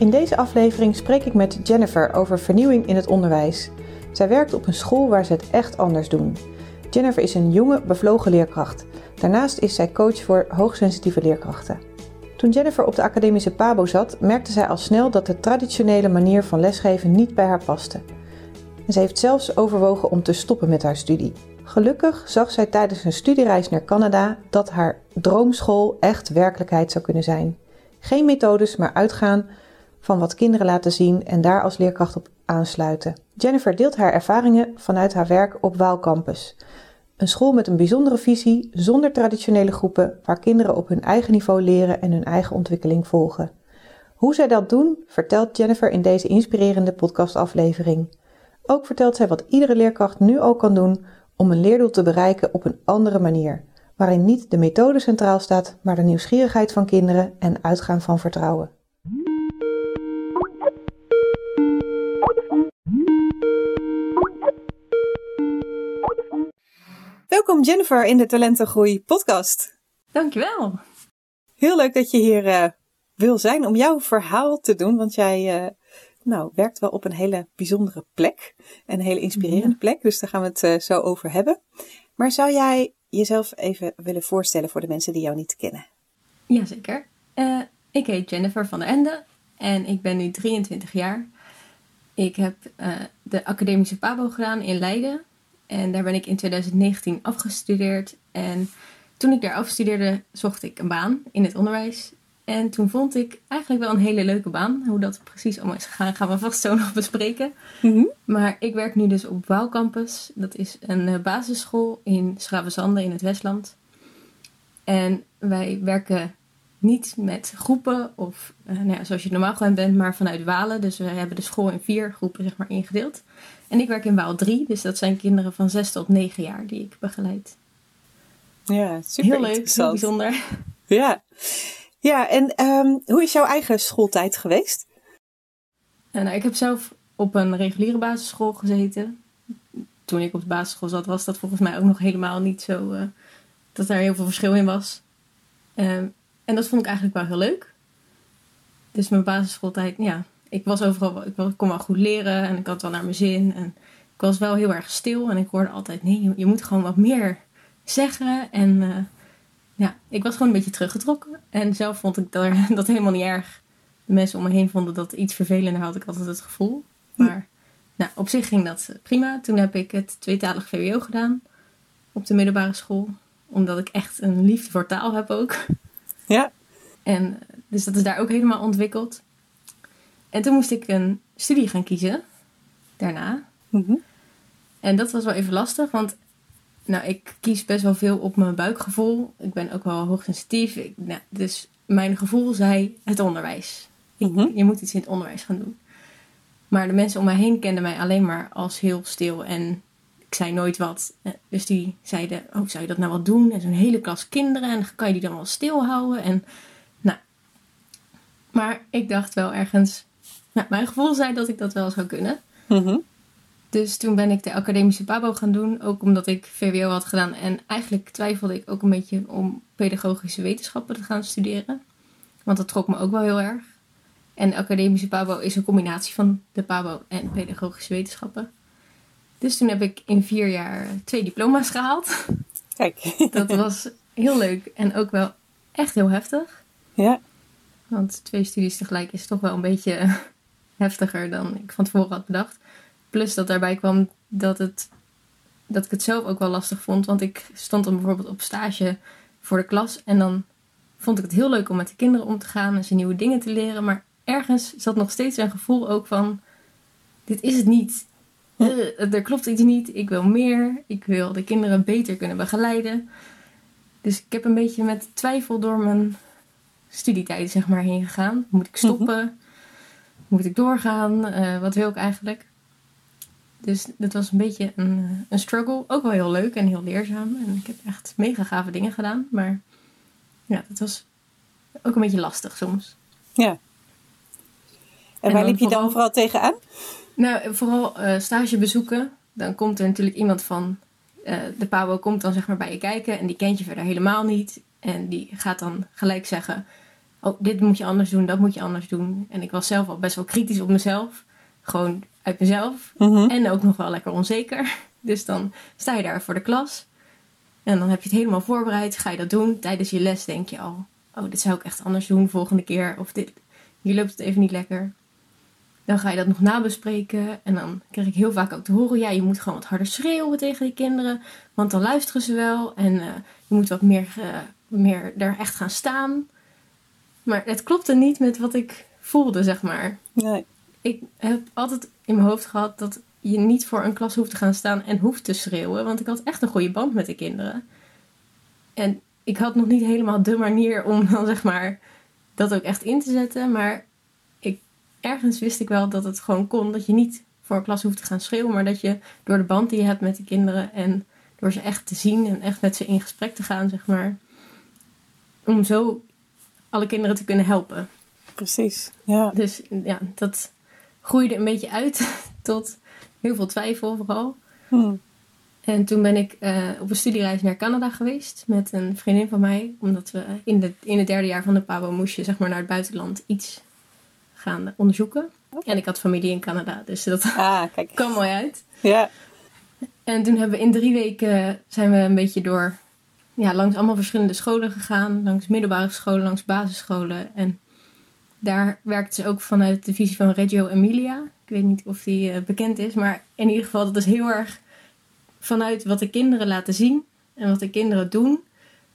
In deze aflevering spreek ik met Jennifer over vernieuwing in het onderwijs. Zij werkt op een school waar ze het echt anders doen. Jennifer is een jonge, bevlogen leerkracht. Daarnaast is zij coach voor hoogsensitieve leerkrachten. Toen Jennifer op de academische PABO zat, merkte zij al snel dat de traditionele manier van lesgeven niet bij haar paste. En ze heeft zelfs overwogen om te stoppen met haar studie. Gelukkig zag zij tijdens een studiereis naar Canada dat haar droomschool echt werkelijkheid zou kunnen zijn. Geen methodes, maar uitgaan van wat kinderen laten zien en daar als leerkracht op aansluiten. Jennifer deelt haar ervaringen vanuit haar werk op Waal Campus. Een school met een bijzondere visie, zonder traditionele groepen, waar kinderen op hun eigen niveau leren en hun eigen ontwikkeling volgen. Hoe zij dat doen, vertelt Jennifer in deze inspirerende podcastaflevering. Ook vertelt zij wat iedere leerkracht nu al kan doen om een leerdoel te bereiken op een andere manier, waarin niet de methode centraal staat, maar de nieuwsgierigheid van kinderen en uitgaan van vertrouwen. Welkom Jennifer in de Talentengroei podcast. Dankjewel. Heel leuk dat je hier uh, wil zijn om jouw verhaal te doen, want jij uh, nou, werkt wel op een hele bijzondere plek. Een hele inspirerende plek, dus daar gaan we het uh, zo over hebben. Maar zou jij jezelf even willen voorstellen voor de mensen die jou niet kennen? Jazeker. ik heet Jennifer van der Ende en ik ben nu 23 jaar. Ik heb de academische PABO gedaan in Leiden en daar ben ik in 2019 afgestudeerd. En toen ik daar afstudeerde, zocht ik een baan in het onderwijs. En toen vond ik eigenlijk wel een hele leuke baan. Hoe dat precies allemaal is gegaan, gaan we vast zo nog bespreken. Mm Maar ik werk nu dus op Waalcampus. Dat is een eh, basisschool in Schravenzande in het Westland. En wij werken niet met groepen of uh, nou ja, zoals je normaal gewend bent, maar vanuit Walen. Dus we hebben de school in vier groepen zeg maar, ingedeeld. En ik werk in Waal 3, dus dat zijn kinderen van 6 tot 9 jaar die ik begeleid. Ja, super Heel leuk, heel bijzonder. Ja, ja en um, hoe is jouw eigen schooltijd geweest? Uh, nou, ik heb zelf op een reguliere basisschool gezeten. Toen ik op de basisschool zat, was dat volgens mij ook nog helemaal niet zo uh, dat daar heel veel verschil in was. Uh, en dat vond ik eigenlijk wel heel leuk. Dus mijn basisschooltijd, ja, ik was overal, ik kon wel goed leren en ik had wel naar mijn zin. En ik was wel heel erg stil en ik hoorde altijd, nee, je, moet gewoon wat meer zeggen. En uh, ja, ik was gewoon een beetje teruggetrokken. En zelf vond ik dat, dat helemaal niet erg. De mensen om me heen vonden dat iets vervelender, had ik altijd het gevoel. Maar nou, op zich ging dat prima. Toen heb ik het tweetalig VWO gedaan op de middelbare school. Omdat ik echt een liefde voor taal heb ook. Ja. En dus dat is daar ook helemaal ontwikkeld. En toen moest ik een studie gaan kiezen daarna. Mhm. En dat was wel even lastig, want nou, ik kies best wel veel op mijn buikgevoel. Ik ben ook wel hoogsensitief. Ik, nou, dus mijn gevoel zei het onderwijs. Mhm. Je moet iets in het onderwijs gaan doen. Maar de mensen om mij heen kenden mij alleen maar als heel stil en ik zei nooit wat. Dus die zeiden, oh, zou je dat nou wel doen? En zo'n hele klas kinderen en kan je die dan wel stilhouden? En nou, maar ik dacht wel ergens, nou, mijn gevoel zei dat ik dat wel zou kunnen. Mhm. Dus toen ben ik de academische PABO gaan doen. Ook omdat ik VWO had gedaan. En eigenlijk twijfelde ik ook een beetje om pedagogische wetenschappen te gaan studeren. Want dat trok me ook wel heel erg. En de academische PABO is een combinatie van de PABO en pedagogische wetenschappen. Dus toen heb ik in vier jaar twee diploma's gehaald. Kijk. Dat was heel leuk en ook wel echt heel heftig. Ja. Want twee studies tegelijk is toch wel een beetje heftiger dan ik van tevoren had bedacht. Plus dat daarbij kwam dat, het, dat ik het zelf ook wel lastig vond. Want ik stond dan bijvoorbeeld op stage voor de klas. En dan vond ik het heel leuk om met de kinderen om te gaan en ze nieuwe dingen te leren. Maar ergens zat nog steeds een gevoel ook van: dit is het niet. Uh, er klopt iets niet. Ik wil meer. Ik wil de kinderen beter kunnen begeleiden. Dus ik heb een beetje met twijfel door mijn studietijden zeg maar heen gegaan. Moet ik stoppen? Moet ik doorgaan? Eh, wat wil ik eigenlijk? Dus dat was een beetje een, een struggle. Ook wel heel leuk en heel leerzaam. En ik heb echt mega gave dingen gedaan. Maar ja, dat was ook een beetje lastig soms. Ja. En, waar liep je dan vooral tegenaan? Nou, vooral uh, stage bezoeken. Dan komt er natuurlijk iemand van uh, de Pabo komt dan zeg maar bij je kijken en die kent je verder helemaal niet. En die gaat dan gelijk zeggen: Oh, dit moet je anders doen, dat moet je anders doen. En ik was zelf al best wel kritisch op mezelf. Gewoon uit mezelf. Mhm. En ook nog wel lekker onzeker. Dus dan sta je daar voor de klas. En dan heb je het helemaal voorbereid. Ga je dat doen. Tijdens je les denk je al: Oh, dit zou ik echt anders doen volgende keer. Of dit, hier loopt het even niet lekker. Dan ga je dat nog nabespreken. En dan krijg ik heel vaak ook te horen: ja, je moet gewoon wat harder schreeuwen tegen die kinderen. Want dan luisteren ze wel. En uh, je moet wat meer, uh, meer daar echt gaan staan. Maar het klopte niet met wat ik voelde, zeg maar. Nee. Ik heb altijd in mijn hoofd gehad dat je niet voor een klas hoeft te gaan staan en hoeft te schreeuwen. Want ik had echt een goede band met de kinderen. En ik had nog niet helemaal de manier om dan zeg maar dat ook echt in te zetten. Maar ergens wist ik wel dat het gewoon kon. Dat je niet voor een klas hoeft te gaan schreeuwen. Maar dat je door de band die je hebt met de kinderen en door ze echt te zien en echt met ze in gesprek te gaan, zeg maar. Om zo alle kinderen te kunnen helpen. Precies, ja. Dus ja, dat groeide een beetje uit tot heel veel twijfel vooral. Hmm. En toen ben ik uh, op een studiereis naar Canada geweest met een vriendin van mij. Omdat we in, de, in het derde jaar van de PABO moest je zeg maar, naar het buitenland iets gaan onderzoeken. Okay. En ik had familie in Canada, dus dat ah, kijk. kwam mooi uit. Ja. En toen hebben we in drie weken zijn we een beetje door ja, langs allemaal verschillende scholen gegaan. Langs middelbare scholen, langs basisscholen. En daar werkte ze ook vanuit de visie van Reggio Emilia. Ik weet niet of die uh, bekend is, maar in ieder geval dat is heel erg vanuit wat de kinderen laten zien en wat de kinderen doen.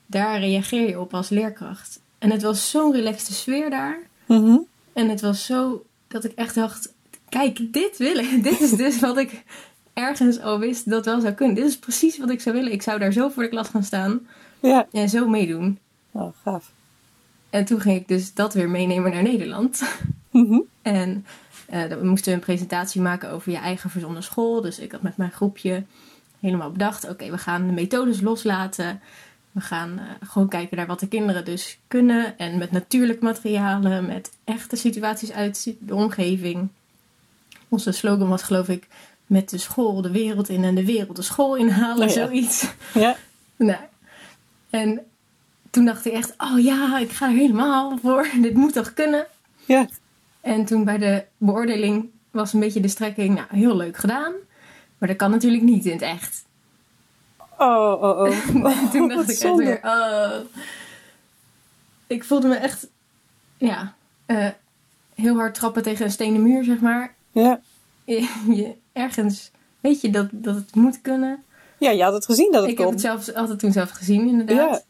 Daar reageer je op als leerkracht. En het was zo'n relaxte sfeer daar. Mm -hmm. En het was zo dat ik echt dacht: kijk, dit wil ik. dit is dus wat ik ergens al wist dat wel zou kunnen. Dit is precies wat ik zou willen. Ik zou daar zo voor de klas gaan staan ja. en zo meedoen. Oh, gaaf. En toen ging ik dus dat weer meenemen naar Nederland. Mm -hmm. En uh, we moesten een presentatie maken over je eigen verzonnen school. Dus ik had met mijn groepje helemaal bedacht: oké, okay, we gaan de methodes loslaten. We gaan uh, gewoon kijken naar wat de kinderen dus kunnen. En met natuurlijk materialen, met echte situaties uit de omgeving. Onze slogan was, geloof ik, met de school de wereld in en de wereld de school inhalen, Oh ja. zoiets. Ja. Nou, en toen dacht ik echt, oh ja, ik ga er helemaal voor. Dit moet toch kunnen? Ja. En toen bij de beoordeling was een beetje de strekking, nou, heel leuk gedaan. Maar dat kan natuurlijk niet in het echt. Oh, oh, oh. En toen dacht ik echt weer, oh. Ik voelde me echt, ja, eh, heel hard trappen tegen een stenen muur, zeg maar. Ja. Je, ergens weet je dat, dat het moet kunnen. ja, je had het gezien dat het Ik heb kon. het zelfs altijd toen zelf gezien, inderdaad. Ja.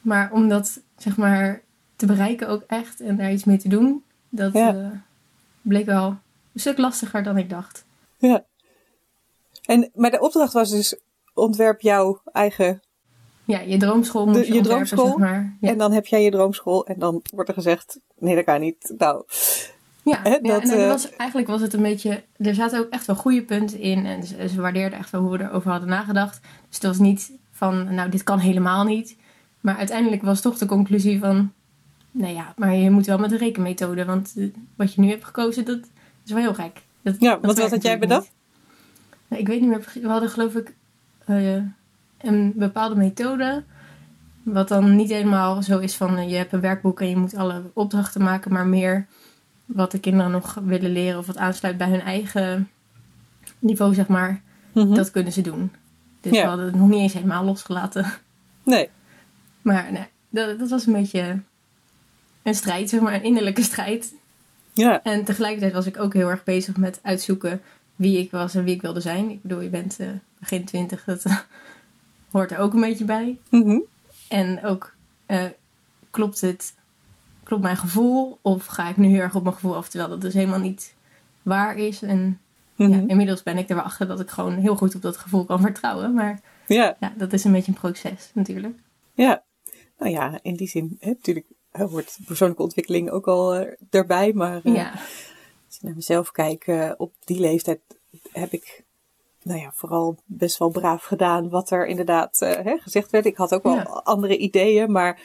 Maar om dat, zeg maar, te bereiken ook echt en daar iets mee te doen, dat Ja. eh, bleek wel een stuk lastiger dan ik dacht. Ja. En, maar de opdracht was dus ontwerp jouw eigen... Ja, je droomschool moet De- je, droomschool? zeg maar. Ja, En dan heb jij je droomschool en dan wordt er gezegd... Nee, dat kan niet. Nou, ja, ja dat, en eh, was, eigenlijk was het een beetje... Er zaten ook echt wel goede punten in. En ze, ze waardeerden echt wel hoe we erover hadden nagedacht. Dus het was niet van, nou, dit kan helemaal niet. Maar uiteindelijk was toch de conclusie van... Nou ja, maar je moet wel met de rekenmethode. Want eh, wat je nu hebt gekozen, dat is wel heel gek. Dat, Ja, dat wat werkt had jij bedacht? Nou, ik weet niet meer. We hadden geloof ik eh, een bepaalde methode. Wat dan niet helemaal zo is van eh, je hebt een werkboek en je moet alle opdrachten maken. Maar meer wat de kinderen nog willen leren of wat aansluit bij hun eigen niveau, zeg maar. Mhm. Dat kunnen ze doen. Dus Ja. we hadden het nog niet eens helemaal losgelaten. Nee. Maar nee, dat, dat was een beetje een strijd, zeg maar, een innerlijke strijd. Ja. En tegelijkertijd was ik ook heel erg bezig met uitzoeken wie ik was en wie ik wilde zijn. Ik bedoel, je bent eh, begin twintig, dat eh, hoort er ook een beetje bij. Mhm. En ook, eh, klopt het, klopt mijn gevoel? Of ga ik nu heel erg op mijn gevoel af, terwijl dat dus helemaal niet waar is? En Mhm. ja, inmiddels ben ik er wel achter dat ik gewoon heel goed op dat gevoel kan vertrouwen. Maar ja. ja, dat is een beetje een proces natuurlijk. Ja. Nou ja, in die zin, hè, natuurlijk hoort persoonlijke ontwikkeling ook al erbij. Maar ja. als ik naar mezelf kijk, op die leeftijd heb ik nou ja, vooral best wel braaf gedaan wat er inderdaad hè, gezegd werd. Ik had ook wel andere ideeën, maar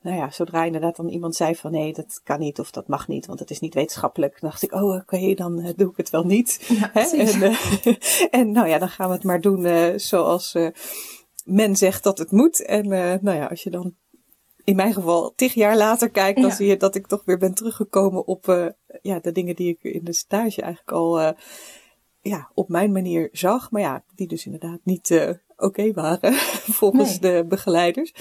nou ja, zodra inderdaad dan iemand zei van nee, dat kan niet of dat mag niet, want het is niet wetenschappelijk, dan dacht ik, oh oké, dan uh, doe ik het wel niet. Ja, Hè? En, en nou ja, dan gaan we het maar doen zoals men zegt dat het moet. En nou ja, als je dan in mijn geval tig jaar later kijkt, dan zie je dat ik toch weer ben teruggekomen op ja, de dingen die ik in de stage eigenlijk al ja, op mijn manier zag. Maar ja, die dus inderdaad niet oké waren volgens de begeleiders.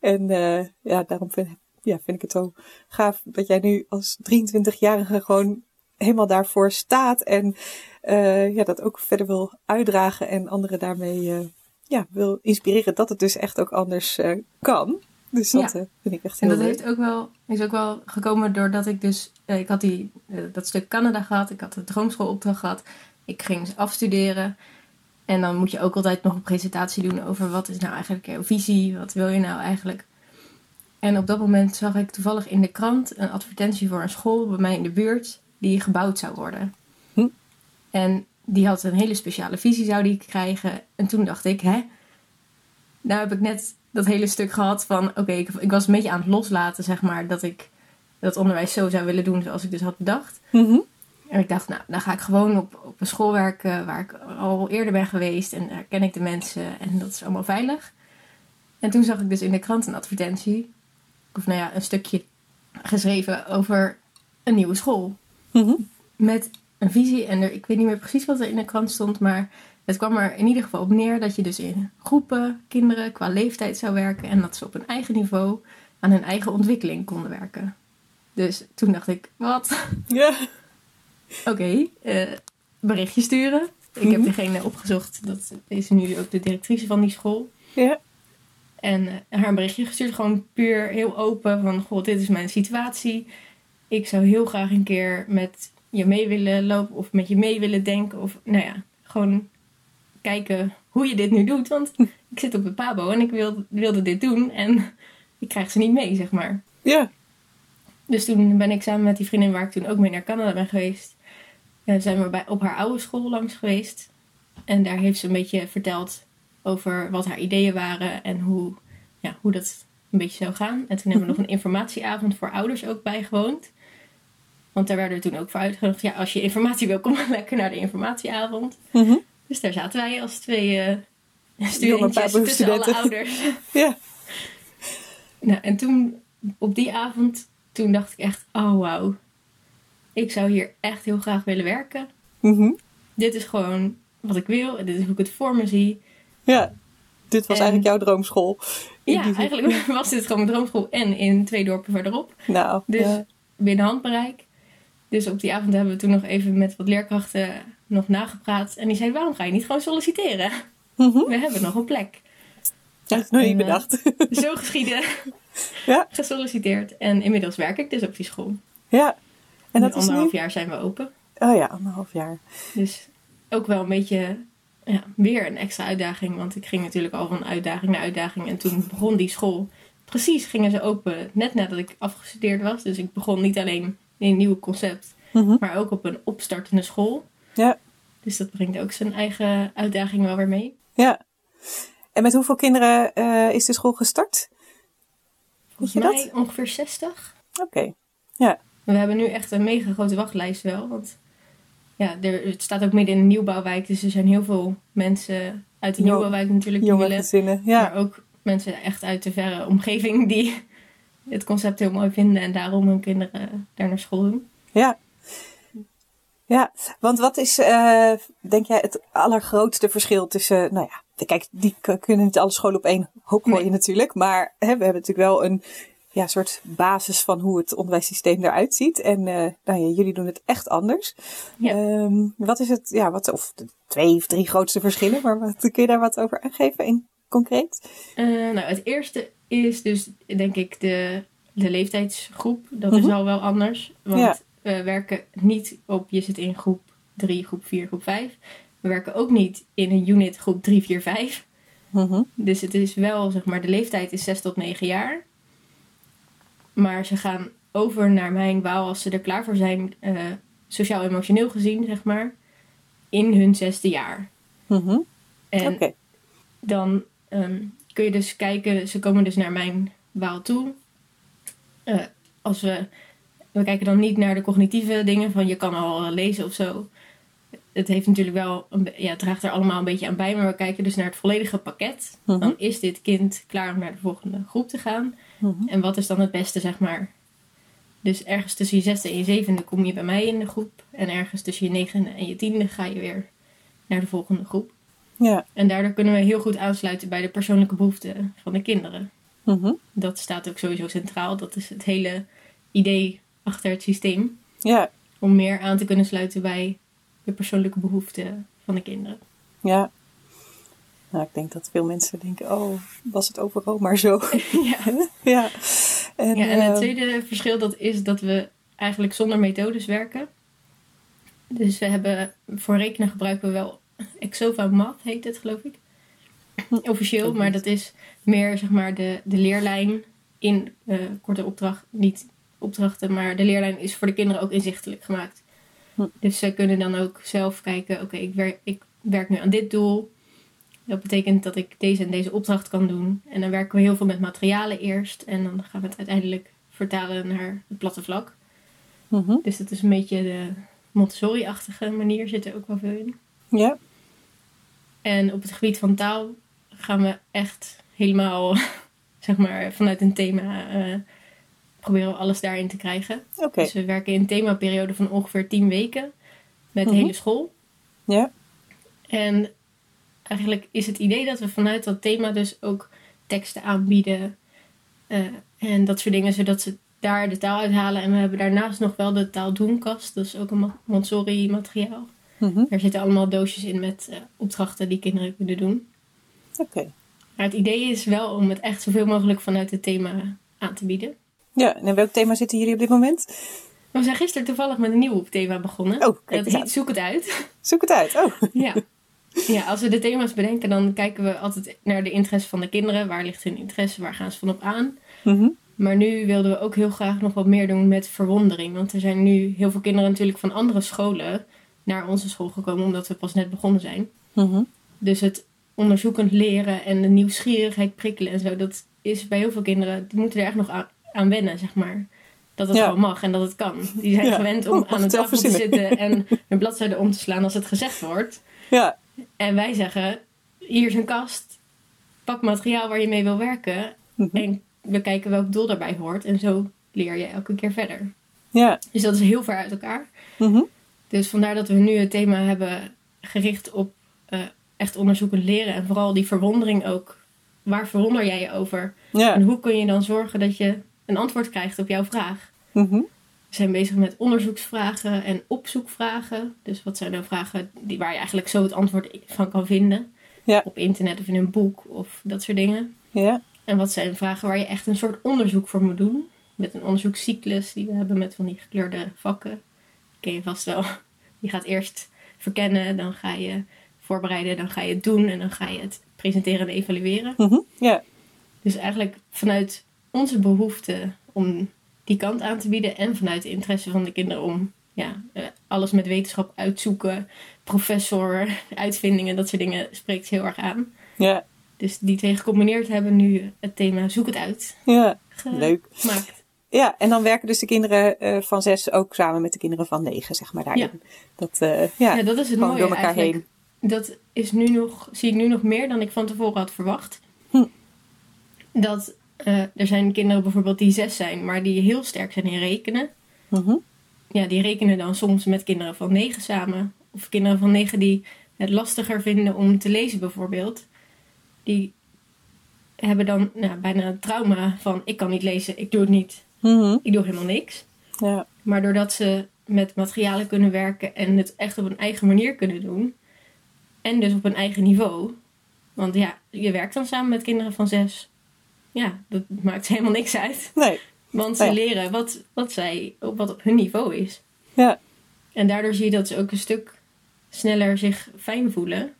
En uh, ja, daarom vind, ja, vind ik het zo gaaf dat jij nu als 23-jarige gewoon helemaal daarvoor staat. En uh, ja, dat ook verder wil uitdragen en anderen daarmee ja, wil inspireren dat het dus echt ook anders kan. Dus dat vind ik echt heel En dat heeft ook wel, is ook wel gekomen doordat ik dus, ik had die, dat stuk Canada gehad, ik had de droomschoolopdracht gehad. Ik ging afstuderen. En dan moet je ook altijd nog een presentatie doen over wat is nou eigenlijk jouw visie, wat wil je nou eigenlijk. En op dat moment zag ik toevallig in de krant een advertentie voor een school bij mij in de buurt die gebouwd zou worden. Hm. En die had een hele speciale visie, zou die krijgen. En toen dacht ik, hè, nou heb ik net dat hele stuk gehad van, oké, ik, ik, was een beetje aan het loslaten, zeg maar, dat ik dat onderwijs zo zou willen doen zoals ik dus had bedacht. Mm en ik dacht, nou, dan ga ik gewoon op, op een school werken waar ik al eerder ben geweest. En daar ken ik de mensen en dat is allemaal veilig. En toen zag ik dus in de krant een advertentie, of nou ja, een stukje geschreven over een nieuwe school. Mhm. Met een visie. En er, ik weet niet meer precies wat er in de krant stond, maar het kwam er in ieder geval op neer dat je dus in groepen kinderen qua leeftijd zou werken. En dat ze op een eigen niveau aan hun eigen ontwikkeling konden werken. Dus toen dacht ik, wat? Ja. Oké, okay, uh, berichtje sturen. Ik heb mhm. degene opgezocht, dat is nu ook de directrice van die school. Ja. En uh, haar een berichtje gestuurd, gewoon puur heel open van, goh, dit is mijn situatie. Ik zou heel graag een keer met je mee willen lopen of met je mee willen denken. Of nou ja, gewoon kijken hoe je dit nu doet. Want ik zit op het pabo en ik wil, wilde dit doen en ik krijg ze niet mee, zeg maar. Ja. Dus toen ben ik samen met die vriendin waar ik toen ook mee naar Canada ben geweest, zijn we bij, op haar oude school langs geweest. En daar heeft ze een beetje verteld over wat haar ideeën waren en hoe, ja, hoe dat een beetje zou gaan. En toen hebben we nog een informatieavond voor ouders ook bijgewoond. Want daar werden we toen ook voor uitgenodigd. Ja, als je informatie wil, kom lekker naar de informatieavond. Mhm. Dus daar zaten wij als twee uh, studentjes tussen alle ouders. ja. Nou, en toen op die avond toen dacht ik echt, oh wauw, ik zou hier echt heel graag willen werken. Mhm. Dit is gewoon wat ik wil dit is hoe ik het voor me zie. Ja, dit was eigenlijk jouw droomschool. Ja, eigenlijk was dit gewoon mijn droomschool en in twee dorpen verderop. Nou, dus binnen handbereik. Dus op die avond hebben we toen nog even met wat leerkrachten nog nagepraat. En die zeiden, waarom ga je niet gewoon solliciteren? Mhm. We hebben nog een plek. Ja, dat is nog niet bedacht. zo geschieden ja. gesolliciteerd. En inmiddels werk ik dus op die school. Ja. En dat is anderhalf jaar zijn we open. Oh ja, anderhalf jaar. Dus ook wel een beetje ja, weer een extra uitdaging. Want ik ging natuurlijk al van uitdaging naar uitdaging. En toen begon die school. Precies gingen ze open net nadat ik afgestudeerd was. Dus ik begon niet alleen in een nieuw concept. Mhm. Maar ook op een opstartende school. Ja. Dus dat brengt ook zijn eigen uitdaging wel weer mee. Ja. En met hoeveel kinderen uh, is de school gestart? Volgens mij ongeveer 60. Oké, ja. We hebben nu echt een mega grote wachtlijst wel. Want ja, er, het staat ook midden in een nieuwbouwwijk. Dus er zijn heel veel mensen uit de nieuwbouwwijk natuurlijk. Jonge willen, gezinnen, ja. Maar ook mensen echt uit de verre omgeving die het concept heel mooi vinden. En daarom hun kinderen daar naar school doen. Ja. Ja, want wat is, uh, denk jij, het allergrootste verschil tussen, nou ja, kijk, die kunnen niet alle scholen op één hoop gooien natuurlijk, maar hè, we hebben natuurlijk wel een ja, soort basis van hoe het onderwijssysteem eruit ziet. En uh, nou ja, jullie doen het echt anders. Ja. Um, wat is het, ja, wat, of de twee of drie grootste verschillen, maar wat, kun je daar wat over aangeven in concreet? Uh, nou, het eerste is dus, denk ik, de, de leeftijdsgroep. Dat is mhm. al wel anders. Want ja we werken niet op, je zit in groep 3, groep 4, groep 5. We werken ook niet in een unit groep 3, 4, 5. Mm -hmm. Dus het is wel, zeg maar, de leeftijd is 6 tot 9 jaar. Maar ze gaan over naar mijn wou als ze er klaar voor zijn, eh, sociaal-emotioneel gezien, zeg maar, in hun zesde jaar. Mhm. En dan ehm, kun je dus kijken, ze komen dus naar mijn waal toe. Eh, als we, we kijken dan niet naar de cognitieve dingen van je kan al lezen of zo. Het heeft natuurlijk wel, een, ja, het draagt er allemaal een beetje aan bij, maar we kijken dus naar het volledige pakket. Mhm. Dan is dit kind klaar om naar de volgende groep te gaan. Mhm. En wat is dan het beste, zeg maar? Dus ergens tussen je zesde en je zevende kom je bij mij in de groep. En ergens tussen je negende en je tiende ga je weer naar de volgende groep. Ja. En daardoor kunnen we heel goed aansluiten bij de persoonlijke behoeften van de kinderen. Mhm. Dat staat ook sowieso centraal. Dat is het hele idee achter het systeem. Ja. Om meer aan te kunnen sluiten bij de persoonlijke behoeften van de kinderen. Ja. Nou, ik denk dat veel mensen denken, oh, was het overal maar zo. ja. ja. En, ja, en het eh, tweede verschil dat is dat we eigenlijk zonder methodes werken. Dus we hebben voor rekenen gebruiken we wel Exova Math heet het geloof ik. Officieel, maar dat is meer zeg maar de, de leerlijn in eh, korte opdracht, niet opdrachten, maar de leerlijn is voor de kinderen ook inzichtelijk gemaakt. Hm. Dus zij kunnen dan ook zelf kijken, oké, ik, werk, ik werk nu aan dit doel. Dat betekent dat ik deze en deze opdracht kan doen. En dan werken we heel veel met materialen eerst. En dan gaan we het uiteindelijk vertalen naar het platte vlak. mhm. Dus dat is een beetje de Montessori-achtige manier zit er ook wel veel in. Ja. En op het gebied van taal gaan we echt helemaal, zeg maar, vanuit een thema eh, proberen we alles daarin te krijgen. Dus we werken in een themaperiode van ongeveer 10 weken met de Mhm. hele school. Ja. En eigenlijk is het idee dat we vanuit dat thema dus ook teksten aanbieden. eh, en dat soort dingen, zodat ze daar de taal uithalen. En we hebben daarnaast nog wel de taaldoenkast. Dat is ook een Montessori materiaal. Mhm. Daar zitten allemaal doosjes in met eh, opdrachten die kinderen kunnen doen. Oké. Maar het idee is wel om het echt zoveel mogelijk vanuit het thema aan te bieden. Ja, en in welk thema zitten jullie op dit moment? We zijn gisteren toevallig met een nieuw thema begonnen. Oh, kijk dat heet Zoek het uit. Zoek het uit. Oh. Ja. Ja, als we de thema's bedenken, dan kijken we altijd naar de interesse van de kinderen. Waar ligt hun interesse? Waar gaan ze van op aan? Mhm. Maar nu wilden we ook heel graag nog wat meer doen met verwondering. Want er zijn nu heel veel kinderen natuurlijk van andere scholen naar onze school gekomen, omdat we pas net begonnen zijn. Mhm. Dus het onderzoekend leren en de nieuwsgierigheid prikkelen en zo, dat is bij heel veel kinderen, die moeten er echt nog aan, aan wennen, zeg maar. Dat het Ja. gewoon mag en dat het kan. Die zijn Ja. gewend om Oh, aan de zelf tafel te zitten en een bladzijde om te slaan als het gezegd wordt. Ja. En wij zeggen, hier is een kast, pak materiaal waar je mee wil werken Mhm. en we kijken welk doel daarbij hoort. En zo leer je elke keer verder. Ja. Dus dat is heel ver uit elkaar. Mhm. Dus vandaar dat we nu het thema hebben gericht op eh, echt onderzoekend leren. En vooral die verwondering ook. Waar verwonder jij je over? Ja. En hoe kun je dan zorgen dat je een antwoord krijgt op jouw vraag? Mhm. We zijn bezig met onderzoeksvragen en opzoekvragen. Dus wat zijn nou vragen die, waar je eigenlijk zo het antwoord van kan vinden? Ja. Op internet of in een boek of dat soort dingen. Ja. En wat zijn vragen waar je echt een soort onderzoek voor moet doen? Met een onderzoekscyclus die we hebben met van die gekleurde vakken. Ken je vast wel. Je gaat eerst verkennen, dan ga je voorbereiden, dan ga je het doen en dan ga je het presenteren en evalueren. Ja. Dus eigenlijk vanuit onze behoefte om die kant aan te bieden en vanuit de interesse van de kinderen om ja, eh, alles met wetenschap uitzoeken, professor, uitvindingen, dat soort dingen spreekt heel erg aan. Ja. Dus die twee gecombineerd hebben nu het thema Zoek het uit Ja. Leuk. gemaakt. Ja, en dan werken dus de kinderen eh, van zes ook samen met de kinderen van negen, zeg maar daarin. Dat, eh, ja, Ja, dat is het mooie door elkaar eigenlijk. heen. Dat is nu nog, zie ik nu nog meer dan ik van tevoren had verwacht. Hm. Dat eh, er zijn kinderen bijvoorbeeld die zes zijn, maar die heel sterk zijn in rekenen. Mhm. Ja, die rekenen dan soms met kinderen van negen samen. Of kinderen van negen die het lastiger vinden om te lezen bijvoorbeeld. Die hebben dan nou, bijna een trauma van ik kan niet lezen, ik doe het niet, Mhm. ik doe helemaal niks. Ja. Maar doordat ze met materialen kunnen werken en het echt op een eigen manier kunnen doen. En dus op een eigen niveau. Want ja, je werkt dan samen met kinderen van zes. Ja, dat maakt helemaal niks uit. Nee. Want ze Ja. leren wat, wat, zij, wat op hun niveau is. Ja. En daardoor zie je dat ze ook een stuk sneller zich fijn voelen.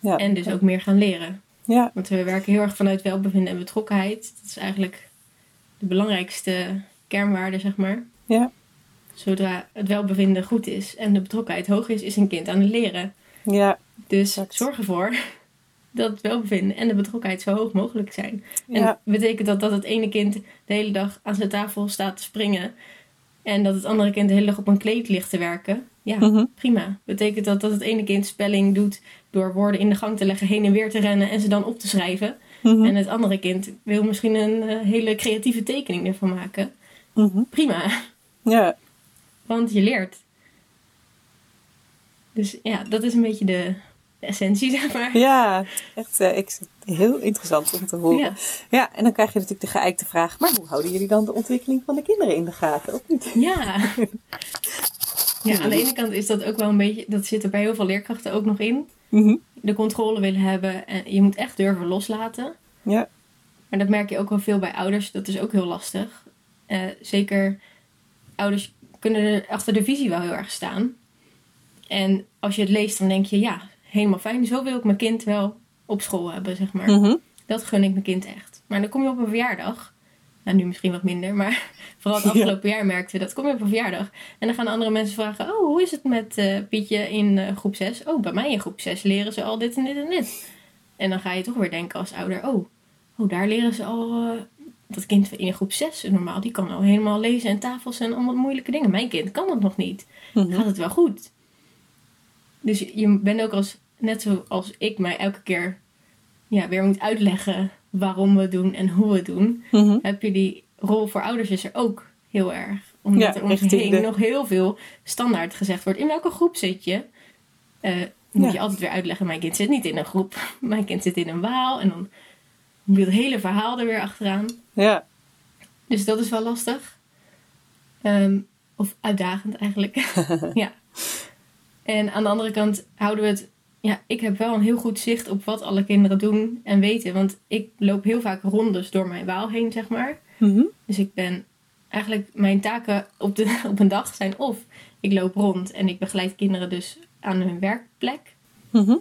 Ja. En dus ook meer gaan leren. Ja. Want we werken heel erg vanuit welbevinden en betrokkenheid. Dat is eigenlijk de belangrijkste kernwaarden, zeg maar. Ja. Zodra het welbevinden goed is en de betrokkenheid hoog is, is een kind aan het leren. Ja. Dus Exact. zorg ervoor dat het welbevinden en de betrokkenheid zo hoog mogelijk zijn. En Ja. betekent dat dat het ene kind de hele dag aan zijn tafel staat te springen en dat het andere kind de hele dag op een kleed ligt te werken? Ja, Mhm. prima. Betekent dat dat het ene kind spelling doet door woorden in de gang te leggen, heen en weer te rennen en ze dan op te schrijven? Mhm. En het andere kind wil misschien een eh, hele creatieve tekening ervan maken? Mhm. Prima, Ja. want je leert. Dus ja, dat is een beetje de, de essentie, zeg maar. Ja, echt eh, ik, heel interessant om te horen. Ja. Ja. en dan krijg je natuurlijk de geëikte vraag, maar hoe houden jullie dan de ontwikkeling van de kinderen in de gaten? Of niet? Ja. Ja, aan de ene kant is dat ook wel een beetje, dat zit er bij heel veel leerkrachten ook nog in. Mhm. De controle willen hebben en je moet echt durven loslaten. Ja. Maar dat merk je ook wel veel bij ouders, dat is ook heel lastig. Eh, zeker ouders kunnen er achter de visie wel heel erg staan. En als je het leest, dan denk je, ja, helemaal fijn, zo wil ik mijn kind wel op school hebben, zeg maar. Mhm. Dat gun ik mijn kind echt. Maar dan kom je op een verjaardag. Nou, nu misschien wat minder, maar vooral het Ja. afgelopen jaar merkten we dat. Kom je op een verjaardag en dan gaan andere mensen vragen: Oh, hoe is het met eh, Pietje in eh, groep 6? Oh, bij mij in groep 6 leren ze al dit en dit en dit. En dan ga je toch weer denken als ouder: Oh, oh daar leren ze al. eh, dat kind in groep 6 normaal, die kan al helemaal lezen en tafels en allemaal moeilijke dingen. Mijn kind kan dat nog niet. Mhm. Gaat het wel goed? Dus je- bent ook als, net zoals ik mij elke keer ja, weer moet uitleggen waarom we het doen en hoe we het doen, Mhm. heb je die rol voor ouders is er ook heel erg. Omdat Ja, er om je richting heen de- nog heel veel standaard gezegd wordt. In welke groep zit je? Eh, moet Ja. je altijd weer uitleggen, mijn kind zit niet in een groep. Mijn kind zit in een waal. En dan moet je het hele verhaal er weer achteraan. Ja. Dus dat is wel lastig. Ehm, of uitdagend eigenlijk. ja. En aan de andere kant houden we het. Ja, ik heb wel een heel goed zicht op wat alle kinderen doen en weten. Want ik loop heel vaak rondes door mijn waal heen, zeg maar. Mhm. Dus ik ben eigenlijk mijn taken op, de, op een dag zijn of ik loop rond en ik begeleid kinderen dus aan hun werkplek. Mhm.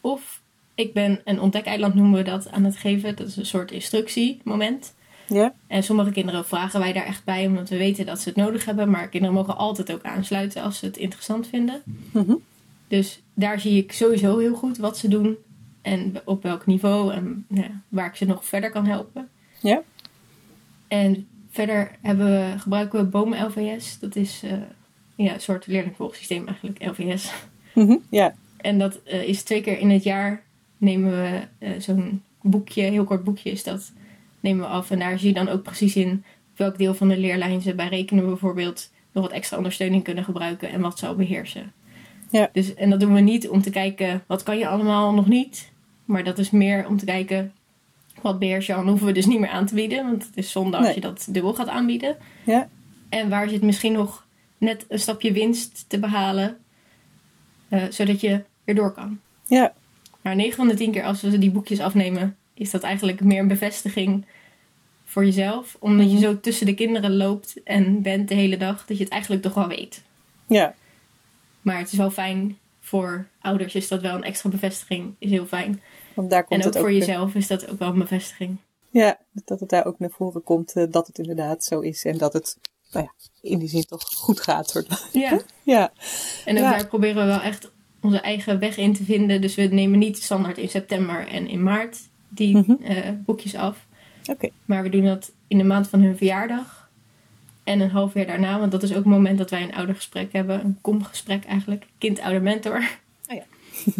Of ik ben een ontdekeiland noemen we dat aan het geven. Dat is een soort instructiemoment. Ja. En sommige kinderen vragen wij daar echt bij, omdat we weten dat ze het nodig hebben. Maar kinderen mogen altijd ook aansluiten als ze het interessant vinden. Mhm. Dus daar zie ik sowieso heel goed wat ze doen. En op welk niveau en nou ja, waar ik ze nog verder kan helpen. Ja. En verder hebben we, gebruiken we Boom LVS. Dat is eh, ja, een soort leerlingvolgsysteem eigenlijk, LVS. Mhm. Ja. En dat eh, is twee keer in het jaar nemen we eh, zo'n boekje, heel kort boekje is dat, nemen we af. En daar zie je dan ook precies in welk deel van de leerlijn ze bij rekenen bijvoorbeeld nog wat extra ondersteuning kunnen gebruiken en wat ze al beheersen. Ja. Dus, en dat doen we niet om te kijken wat kan je allemaal nog niet. Maar dat is meer om te kijken wat beheers je al. Hoeven we dus niet meer aan te bieden. Want het is zonde als Nee. je dat dubbel gaat aanbieden. Ja. En waar zit misschien nog net een stapje winst te behalen. eh, zodat je erdoor kan. Ja. Maar 9 van de 10 keer als we die boekjes afnemen, is dat eigenlijk meer een bevestiging voor jezelf. Omdat je zo tussen de kinderen loopt en bent de hele dag, dat je het eigenlijk toch wel weet. Ja. Maar het is wel fijn voor ouders, is dat wel een extra bevestiging, is heel fijn. Want daar komt En ook het voor ook jezelf is dat ook wel een bevestiging. Ja, dat het daar ook naar voren komt eh, dat het inderdaad zo is. En dat het, nou ja, in die zin toch goed gaat. Soort. Ja. Ja. En ook Ja. daar proberen we wel echt onze eigen weg in te vinden. Dus we nemen niet standaard in september en in maart die Mhm. eh, boekjes af. Oké. Maar we doen dat in de maand van hun verjaardag. En een half jaar daarna, want dat is ook het moment dat wij een oudergesprek hebben. Een komgesprek eigenlijk. Kind-ouder-mentor. Oh ja.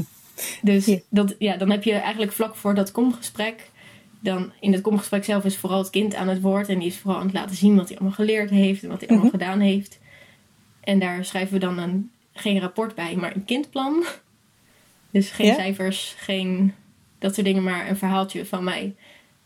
dus. Dat, ja, dan heb je eigenlijk vlak voor dat komgesprek. Dan in het komgesprek zelf is vooral het kind aan het woord. En die is vooral aan het laten zien wat hij allemaal geleerd heeft. En wat hij allemaal Mhm. gedaan heeft. En daar schrijven we dan een, geen rapport bij, maar een kindplan. Dus geen cijfers, geen dat soort dingen, maar een verhaaltje van mij.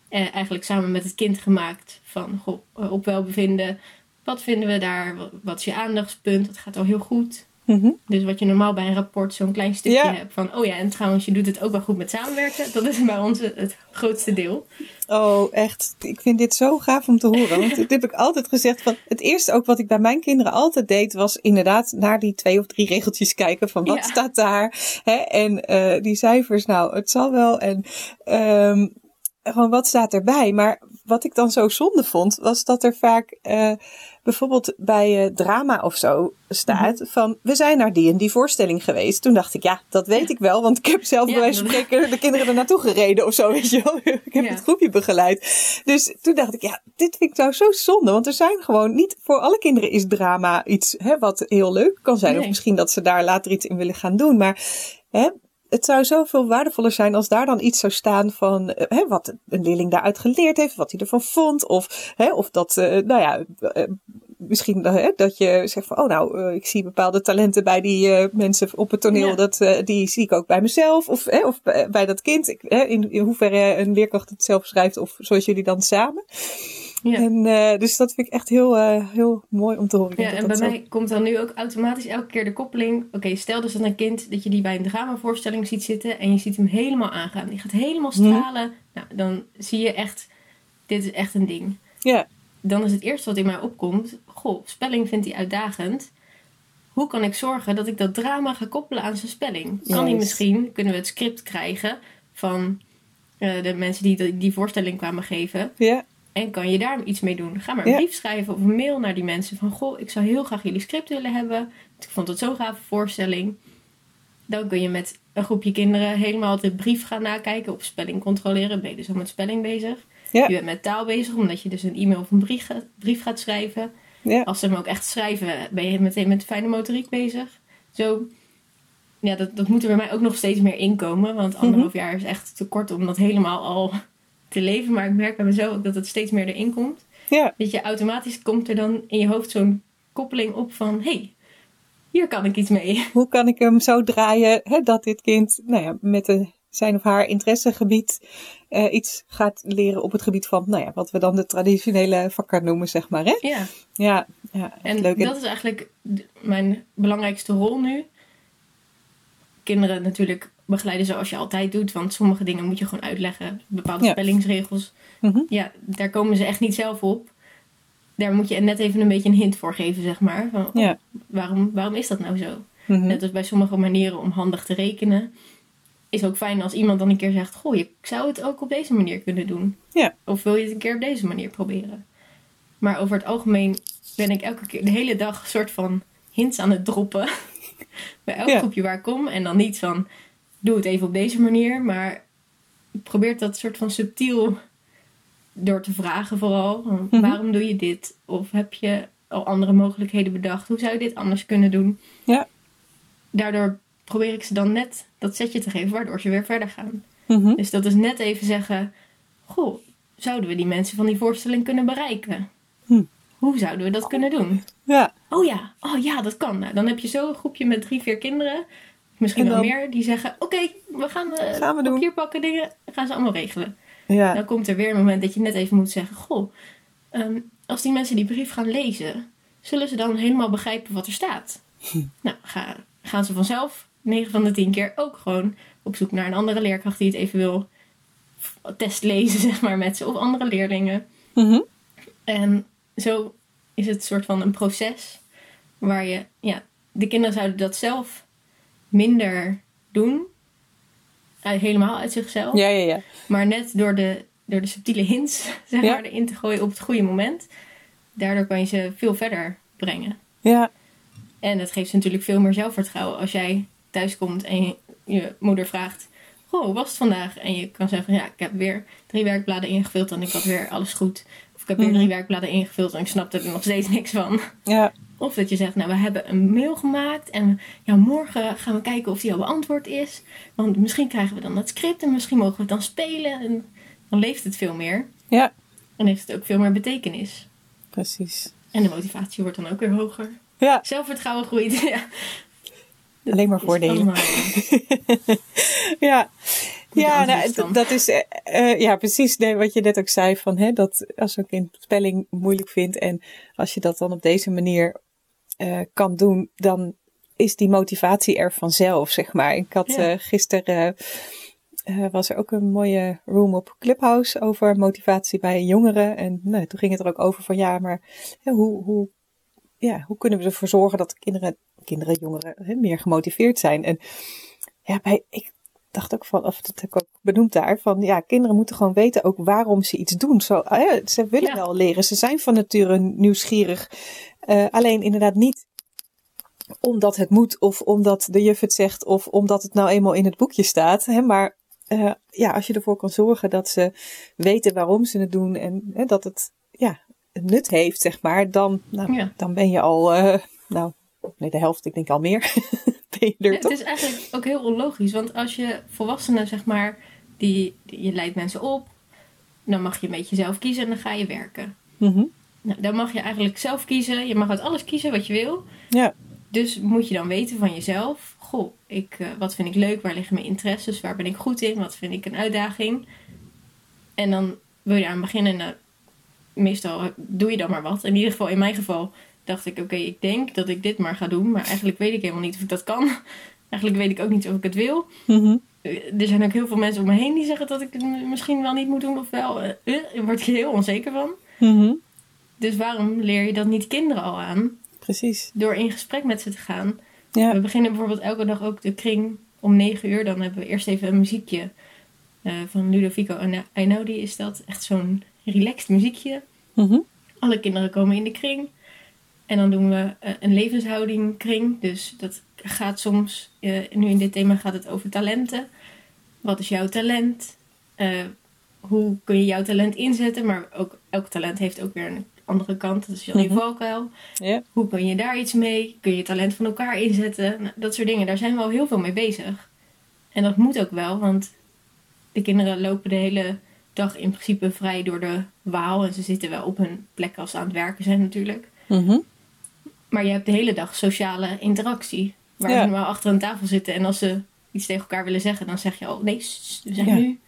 Eh, eigenlijk samen met het kind gemaakt van eh, op welbevinden. Wat vinden we daar? Wat is je aandachtspunt? Dat gaat al heel goed. Mhm. Dus wat je normaal bij een rapport zo'n klein stukje Ja. hebt van... oh ja, en trouwens, je doet het ook wel goed met samenwerken. Dat is bij ons het grootste deel. Oh, echt. Ik vind dit zo gaaf om te horen. Want dit heb ik altijd gezegd. Van het eerste ook wat ik bij mijn kinderen altijd deed, was inderdaad naar die twee of drie regeltjes kijken van wat Ja. staat daar. Hè? En eh, die cijfers, nou, het zal wel. En ehm, gewoon wat staat erbij. Maar wat ik dan zo zonde vond, was dat er vaak uh, bijvoorbeeld bij uh, drama of zo staat mhm. van we zijn naar die en die voorstelling geweest. Toen dacht ik, ja, dat weet ik wel, want ik heb zelf bij wijze van spreken de kinderen er naartoe gereden of zo, weet je wel. ik heb het groepje begeleid. Dus toen dacht ik, ja, dit vind ik nou zo zonde, want er zijn gewoon niet voor alle kinderen is drama iets hè, wat heel leuk kan zijn. Of misschien dat ze daar later iets in willen gaan doen. Maar hè, het zou zoveel waardevoller zijn als daar dan iets zou staan van eh, hè, wat een leerling daaruit geleerd heeft, wat hij ervan vond. Of, hè, of dat, uh, nou ja, uh, misschien hè, dat je zegt van, oh nou, ik zie bepaalde talenten bij die mensen op het toneel, dat, die zie ik ook bij mezelf. Of, hè, of bij dat kind, ik, hè, in, in hoeverre een leerkracht het zelf schrijft of zoals jullie dan samen. Ja. En, uh, dus dat vind ik echt heel, uh, heel mooi om te horen. Ja, en bij mij komt dan nu ook automatisch elke keer de koppeling. Oké, stel dus dat een kind dat je die bij een dramavoorstelling ziet zitten en je ziet hem helemaal aangaan. Die gaat helemaal mhm. stralen. Nou, dan zie je echt, dit is echt een ding. Ja. Dan is het eerste wat in mij opkomt, goh, spelling vindt hij uitdagend. Hoe kan ik zorgen dat ik dat drama ga koppelen aan zijn spelling? Kan hij misschien, kunnen we het script krijgen van uh, de mensen die die voorstelling kwamen geven. Ja. En kan je daar iets mee doen? Ga maar een brief schrijven of een mail naar die mensen van... Goh, ik zou heel graag jullie script willen hebben. Ik vond het zo'n gave voorstelling. Dan kun je met een groepje kinderen helemaal de brief gaan nakijken. Op spelling controleren. Ben je dus al met spelling bezig. Je bent met taal bezig, omdat je dus een e-mail of een brief, brief gaat schrijven. Ja. Als ze hem ook echt schrijven, ben je meteen met fijne motoriek bezig. Zo, ja, dat, dat moet er bij mij ook nog steeds meer inkomen. Want anderhalf mhm. jaar is echt te kort om dat helemaal al te leven. Maar ik merk bij mezelf ook dat het steeds meer erin komt. Ja. Dat je automatisch komt er dan in je hoofd zo'n koppeling op van... hey, hier kan ik iets mee. Hoe kan ik hem zo draaien hè, dat dit kind nou ja, met een, zijn of haar interessegebied uh, iets gaat leren op het gebied van nou ja, wat we dan de traditionele vakken noemen, zeg maar. Hè? Ja. Ja, ja en leuk. dat is eigenlijk mijn belangrijkste rol nu. Kinderen natuurlijk begeleiden zoals je altijd doet. Want sommige dingen moet je gewoon uitleggen. Bepaalde spellingsregels. Mhm. Ja, daar komen ze echt niet zelf op. Daar moet je net even een beetje een hint voor geven, zeg maar. Van, oh, waarom, waarom is dat nou zo? Mhm. Net als bij sommige manieren om handig te rekenen. Is ook fijn als iemand dan een keer zegt: Goh, je zou het ook op deze manier kunnen doen. Ja. Of wil je het een keer op deze manier proberen? Maar over het algemeen ben ik elke keer de hele dag een soort van hints aan het droppen. bij elk groepje waar ik kom. En dan niet van doe het even op deze manier. Maar probeer dat soort van subtiel door te vragen vooral. Mhm. Waarom doe je dit? Of heb je al andere mogelijkheden bedacht? Hoe zou je dit anders kunnen doen? Ja. Daardoor probeer ik ze dan net dat setje te geven, waardoor ze weer verder gaan. Mhm. Dus dat is net even zeggen: Goh, zouden we die mensen van die voorstelling kunnen bereiken? Hm. Hoe zouden we dat kunnen doen? Ja. Oh ja, oh ja, dat kan. Nou, dan heb je zo een groepje met drie, vier kinderen misschien wel meer, die zeggen: Oké, we gaan, uh, gaan we papier pakken, dingen, gaan ze allemaal regelen. Ja. Dan komt er weer een moment dat je net even moet zeggen: Goh, um, als die mensen die brief gaan lezen, zullen ze dan helemaal begrijpen wat er staat? Hm. Nou, ga, gaan ze vanzelf 9 van de 10 keer ook gewoon op zoek naar een andere leerkracht die het even wil testlezen, zeg maar, met ze of andere leerlingen. Mm En zo is het soort van een proces waar je, ja, de kinderen zouden dat zelf minder doen. helemaal uit zichzelf. Ja, ja, ja. Maar net door de, door de subtiele hints zeg maar, erin te gooien op het goede moment. Daardoor kan je ze veel verder brengen. Ja. En het geeft ze natuurlijk veel meer zelfvertrouwen als jij thuis komt en je, je moeder vraagt: Goh, hoe was het vandaag? En je kan zeggen: Ja, ik heb weer drie werkbladen ingevuld en ik had weer alles goed. Of ik heb weer mhm. drie werkbladen ingevuld en ik snapte er nog steeds niks van. Ja. Of dat je zegt, nou we hebben een mail gemaakt en ja, morgen gaan we kijken of die al beantwoord is. Want misschien krijgen we dan het script en misschien mogen we het dan spelen. En dan leeft het veel meer. Ja. En heeft het ook veel meer betekenis. Precies. En de motivatie wordt dan ook weer hoger. Ja. Zelfvertrouwen groeit. Ja. Alleen maar voordelen. ja. Ja, nou, dat is uh, ja, precies nee, wat je net ook zei van hè, dat als een kind spelling moeilijk vindt en als je dat dan op deze manier uh, kan doen, dan is die motivatie er vanzelf, zeg maar. Ik had ja. uh, gisteren uh, was er ook een mooie room op Clubhouse over motivatie bij jongeren. En nou, toen ging het er ook over van ja, maar hoe, hoe, ja, hoe kunnen we ervoor zorgen dat kinderen, kinderen, jongeren hè, meer gemotiveerd zijn? En ja, bij, ik dacht ook van, of dat heb ik ook benoemd daar, van ja, kinderen moeten gewoon weten ook waarom ze iets doen. Zo, ze willen wel leren, ze zijn van nature nieuwsgierig. Uh, alleen inderdaad niet omdat het moet of omdat de juf het zegt of omdat het nou eenmaal in het boekje staat. Hè, maar uh, ja, als je ervoor kan zorgen dat ze weten waarom ze het doen en hè, dat het ja, nut heeft, zeg maar, dan, nou, dan ben je al, uh, nou, nee, de helft, ik denk al meer. ben je er, ja, het is eigenlijk ook heel onlogisch, want als je volwassenen, zeg maar, die, je leidt mensen op, dan mag je een beetje zelf kiezen en dan ga je werken. Mm nou, dan mag je eigenlijk zelf kiezen. Je mag uit alles kiezen wat je wil. Ja. Dus moet je dan weten van jezelf. Goh, ik, uh, wat vind ik leuk? Waar liggen mijn interesses? Waar ben ik goed in? Wat vind ik een uitdaging? En dan wil je aan beginnen. Nou, meestal doe je dan maar wat. In ieder geval, in mijn geval, dacht ik: oké, ik denk dat ik dit maar ga doen. Maar eigenlijk weet ik helemaal niet of ik dat kan. Eigenlijk weet ik ook niet of ik het wil. Mm Er zijn ook heel veel mensen om me heen die zeggen dat ik het misschien wel niet moet doen. Of wel. Uh, daar word ik heel onzeker van. Mm dus waarom leer je dat niet kinderen al aan? Precies. Door in gesprek met ze te gaan. Ja. We beginnen bijvoorbeeld elke dag ook de kring om 9 uur. Dan hebben we eerst even een muziekje uh, van Ludovico Einaudi is dat. Echt zo'n relaxed muziekje. Mm Alle kinderen komen in de kring. En dan doen we uh, een levenshouding kring. Dus dat gaat soms, uh, nu in dit thema gaat het over talenten. Wat is jouw talent? hoe kun je jouw talent inzetten? Maar ook elk talent heeft ook weer een andere kant. Dat is je mm valkuil. Hoe kun je daar iets mee? Kun je talent van elkaar inzetten? Nou, dat soort dingen. Daar zijn we al heel veel mee bezig. En dat moet ook wel, want de kinderen lopen de hele dag in principe vrij door de waal. En ze zitten wel op hun plek als ze aan het werken zijn natuurlijk. Mhm. Maar je hebt de hele dag sociale interactie. Waar ze maar achter een tafel zitten. En als ze iets tegen elkaar willen zeggen, dan zeg je... Oh nee, we zijn nu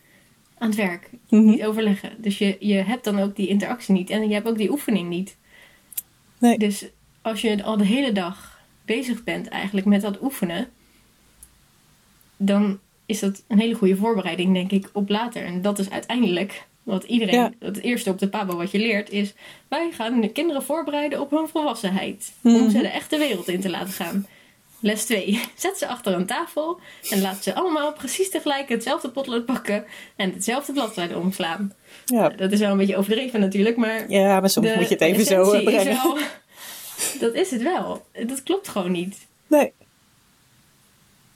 aan het werk. Mhm. Niet overleggen. Dus je, je hebt dan ook die interactie niet. En je hebt ook die oefening niet. Nee. Dus als je al de hele dag bezig bent eigenlijk met dat oefenen. Dan is dat een hele goede voorbereiding, denk ik, op later. En dat is uiteindelijk wat iedereen, het eerste op de Pabo wat je leert, is wij gaan de kinderen voorbereiden op hun volwassenheid. Om Mhm. ze de echte wereld in te laten gaan. Les 2. Zet ze achter een tafel en laat ze allemaal precies tegelijk hetzelfde potlood pakken en hetzelfde bladzijde omslaan. Ja. Dat is wel een beetje overdreven natuurlijk, maar ja, maar soms moet je het even zo eh, brengen. Is wel, dat is het wel. Dat klopt gewoon niet. Nee.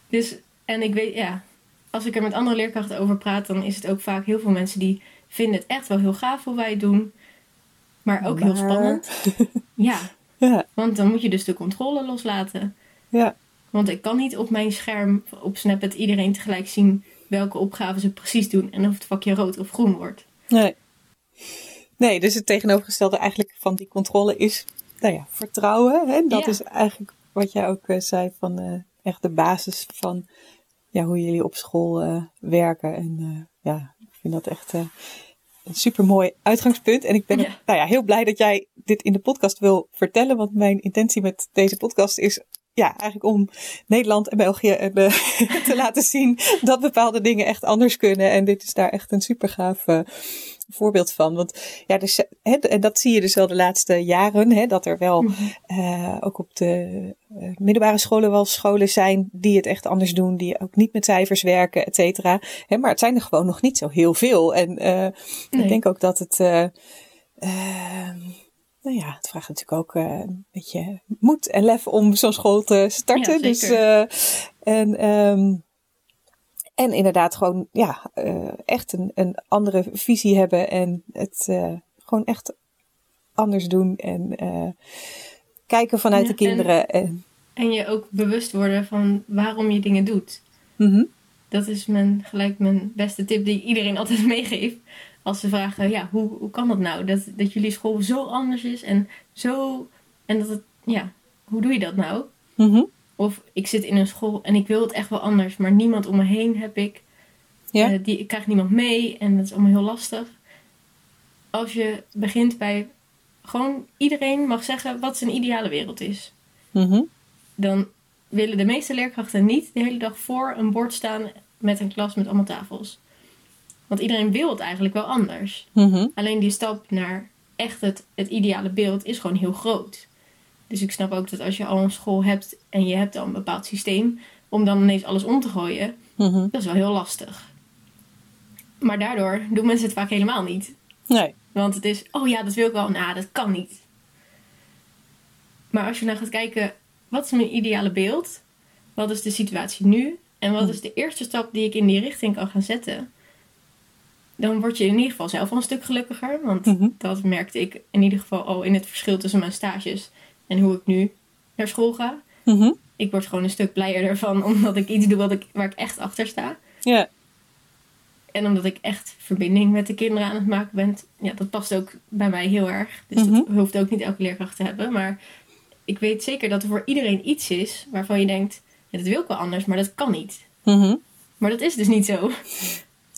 Dus, en ik weet, ja, als ik er met andere leerkrachten over praat, dan is het ook vaak heel veel mensen die vinden het echt wel heel gaaf hoe wij het doen. Maar ook heel spannend. Ja, Ja. want dan moet je dus de controle loslaten. Ja. Want ik kan niet op mijn scherm op Snapchat iedereen tegelijk zien welke opgaven ze precies doen en of het vakje rood of groen wordt. Nee. Nee, dus het tegenovergestelde eigenlijk van die controle is, nou ja, vertrouwen. Hè? Dat Ja. is eigenlijk wat jij ook eh, zei van eh, echt de basis van ja, hoe jullie op school eh, werken. En ja, ik vind dat echt een super mooi uitgangspunt. En ik ben Ja. nou ja, heel blij dat jij dit in de podcast wil vertellen. Want mijn intentie met deze podcast is ja, eigenlijk om Nederland en België eh, te laten zien dat bepaalde dingen echt anders kunnen. En dit is daar echt een super gaaf eh, voorbeeld van. Want ja, dus, hè, en dat zie je dus wel de laatste jaren, hè, dat er wel eh, ook op de middelbare scholen wel scholen zijn die het echt anders doen, die ook niet met cijfers werken, et cetera. Hè, maar het zijn er gewoon nog niet zo heel veel. En Nee. ik denk ook dat het. eh, ehm, nou ja, het vraagt natuurlijk ook eh, een beetje moed en lef om zo'n school te starten. Ja, dus, eh, en, ehm, en inderdaad gewoon ja, eh, echt een, een andere visie hebben en het gewoon echt anders doen en kijken vanuit Ja, de kinderen. En, En je ook bewust worden van waarom je dingen doet. Mhm. Dat is mijn, gelijk mijn beste tip die ik iedereen altijd meegeef. Als ze vragen, ja, hoe, hoe kan dat nou? Dat, dat jullie school zo anders is en zo... En dat het, ja, hoe doe je dat nou? Mhm. Of ik zit in een school en ik wil het echt wel anders, maar niemand om me heen heb ik. Ja. Eh, die, ik krijg niemand mee en dat is allemaal heel lastig. Als je begint bij gewoon iedereen mag zeggen wat zijn ideale wereld is. Mhm. Dan willen de meeste leerkrachten niet de hele dag voor een bord staan met een klas met allemaal tafels. Want iedereen wil het eigenlijk wel anders. Mhm. Alleen die stap naar echt het, het ideale beeld is gewoon heel groot. Dus ik snap ook dat als je al een school hebt en je hebt al een bepaald systeem, om dan ineens alles om te gooien, Mhm. Dat is wel heel lastig. Maar daardoor doen mensen het vaak helemaal niet. Nee. Want het is, oh ja, dat wil ik wel. Nou, dat kan niet. Maar als je nou gaat kijken, wat is mijn ideale beeld? Wat is de situatie nu? En wat is de eerste stap die ik in die richting kan gaan zetten? Dan word je in ieder geval zelf al een stuk gelukkiger. Want Mhm. dat merkte ik in ieder geval al in het verschil tussen mijn stages en hoe ik nu naar school ga. Mhm. Ik word gewoon een stuk blijer ervan omdat ik iets doe wat ik, waar ik echt achter sta. Ja. En omdat ik echt verbinding met de kinderen aan het maken ben. Ja, dat past ook bij mij heel erg. Dus dat Mhm. hoeft ook niet elke leerkracht te hebben. Maar ik weet zeker dat er voor iedereen iets is waarvan je denkt... Ja, dat wil ik wel anders, maar dat kan niet. Maar dat is dus niet zo.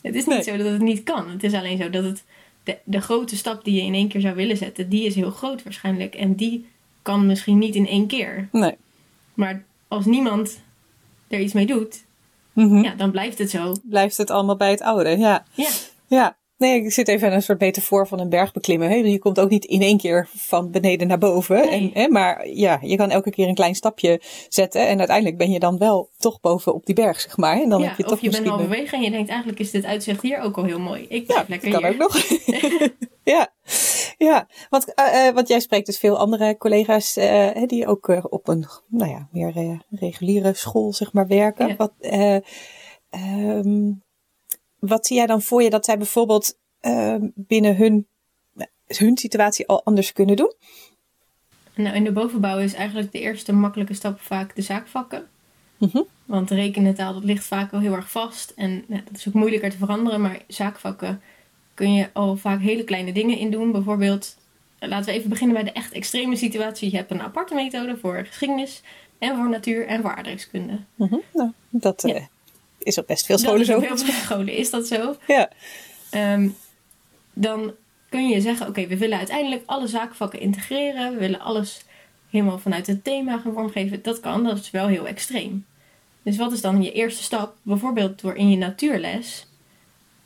Het is niet Nee. zo dat het niet kan. Het is alleen zo dat het de, de grote stap die je in één keer zou willen zetten... die is heel groot waarschijnlijk. En die kan misschien niet in één keer. Nee. Maar als niemand er iets mee doet... Mhm. Ja, dan blijft het zo. Blijft het allemaal bij het oude, ja. Ja, Ja. Nee, ik zit even aan een soort metafoor van een berg beklimmen. Hè? Je komt ook niet in één keer van beneden naar boven. Nee. En, hè, maar ja, je kan elke keer een klein stapje zetten. En uiteindelijk ben je dan wel toch boven op die berg, zeg maar. En dan ja heb je of toch je bent een- halverwege en je denkt eigenlijk is dit uitzicht hier ook al heel mooi. Ik Ja, lekker kan hier. ook nog. ja, ja. Want, eh, eh, want jij spreekt dus veel andere collega's eh, die ook op een nou ja, meer reguliere school zeg maar, werken. Ja. Wat, eh, ehm, wat zie jij dan voor je dat zij bijvoorbeeld eh, binnen hun, hun situatie al anders kunnen doen? Nou, in de bovenbouw is eigenlijk de eerste makkelijke stap vaak de zaakvakken. Mhm. Want rekentaal dat ligt vaak al heel erg vast. En nou, dat is ook moeilijker te veranderen. Maar zaakvakken kun je al vaak hele kleine dingen in doen. Bijvoorbeeld, eh, laten we even beginnen bij de echt extreme situatie. Je hebt een aparte methode voor geschiedenis en voor natuur en voor aardrijkskunde. Mhm. Nou, dat Ja. eh, is op best veel scholen zo. op heel veel scholen is dat zo. Ja. Ehm, dan kun je zeggen, oké, we willen uiteindelijk alle zaakvakken integreren. We willen alles helemaal vanuit het thema gaan vormgeven. Dat kan, dat is wel heel extreem. Dus wat is dan je eerste stap? Bijvoorbeeld door in je natuurles,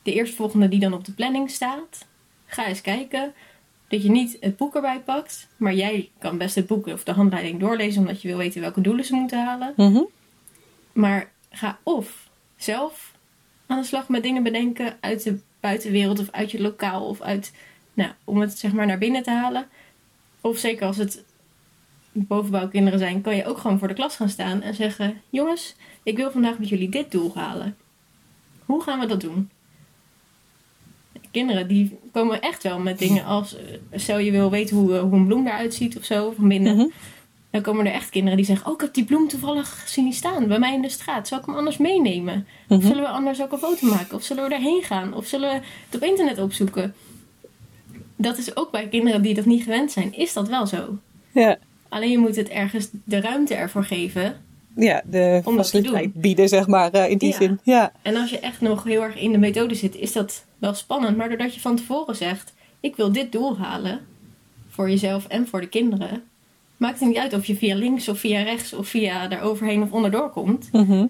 de eerstvolgende die dan op de planning staat, ga eens kijken dat je niet het boek erbij pakt, maar jij kan best het boek of de handleiding doorlezen omdat je wil weten welke doelen ze moeten halen. Mhm. Maar ga of zelf aan de slag met dingen bedenken uit de buitenwereld of uit je lokaal of uit, nou, om het zeg maar naar binnen te halen. Of zeker als het bovenbouwkinderen zijn, kan je ook gewoon voor de klas gaan staan en zeggen: Jongens, ik wil vandaag met jullie dit doel halen. Hoe gaan we dat doen? Kinderen die komen echt wel met dingen als, eh, stel je wil weten hoe, eh, hoe een bloem eruit ziet of zo van binnen. Mhm. Dan komen er echt kinderen die zeggen: Oh, ik heb die bloem toevallig zien staan bij mij in de straat. Zal ik hem anders meenemen? Of Mhm. zullen we anders ook een foto maken? Of zullen we erheen gaan? Of zullen we het op internet opzoeken? Dat is ook bij kinderen die dat niet gewend zijn, is dat wel zo. Ja. Alleen je moet het ergens de ruimte ervoor geven. ja, de Om faciliteit bieden, zeg maar, eh, in die Ja. zin. Ja. En als je echt nog heel erg in de methode zit, is dat wel spannend. Maar doordat je van tevoren zegt: Ik wil dit doel halen. Voor jezelf en voor de kinderen. Maakt het niet uit of je via links of via rechts of via daaroverheen of onderdoor komt. Mhm.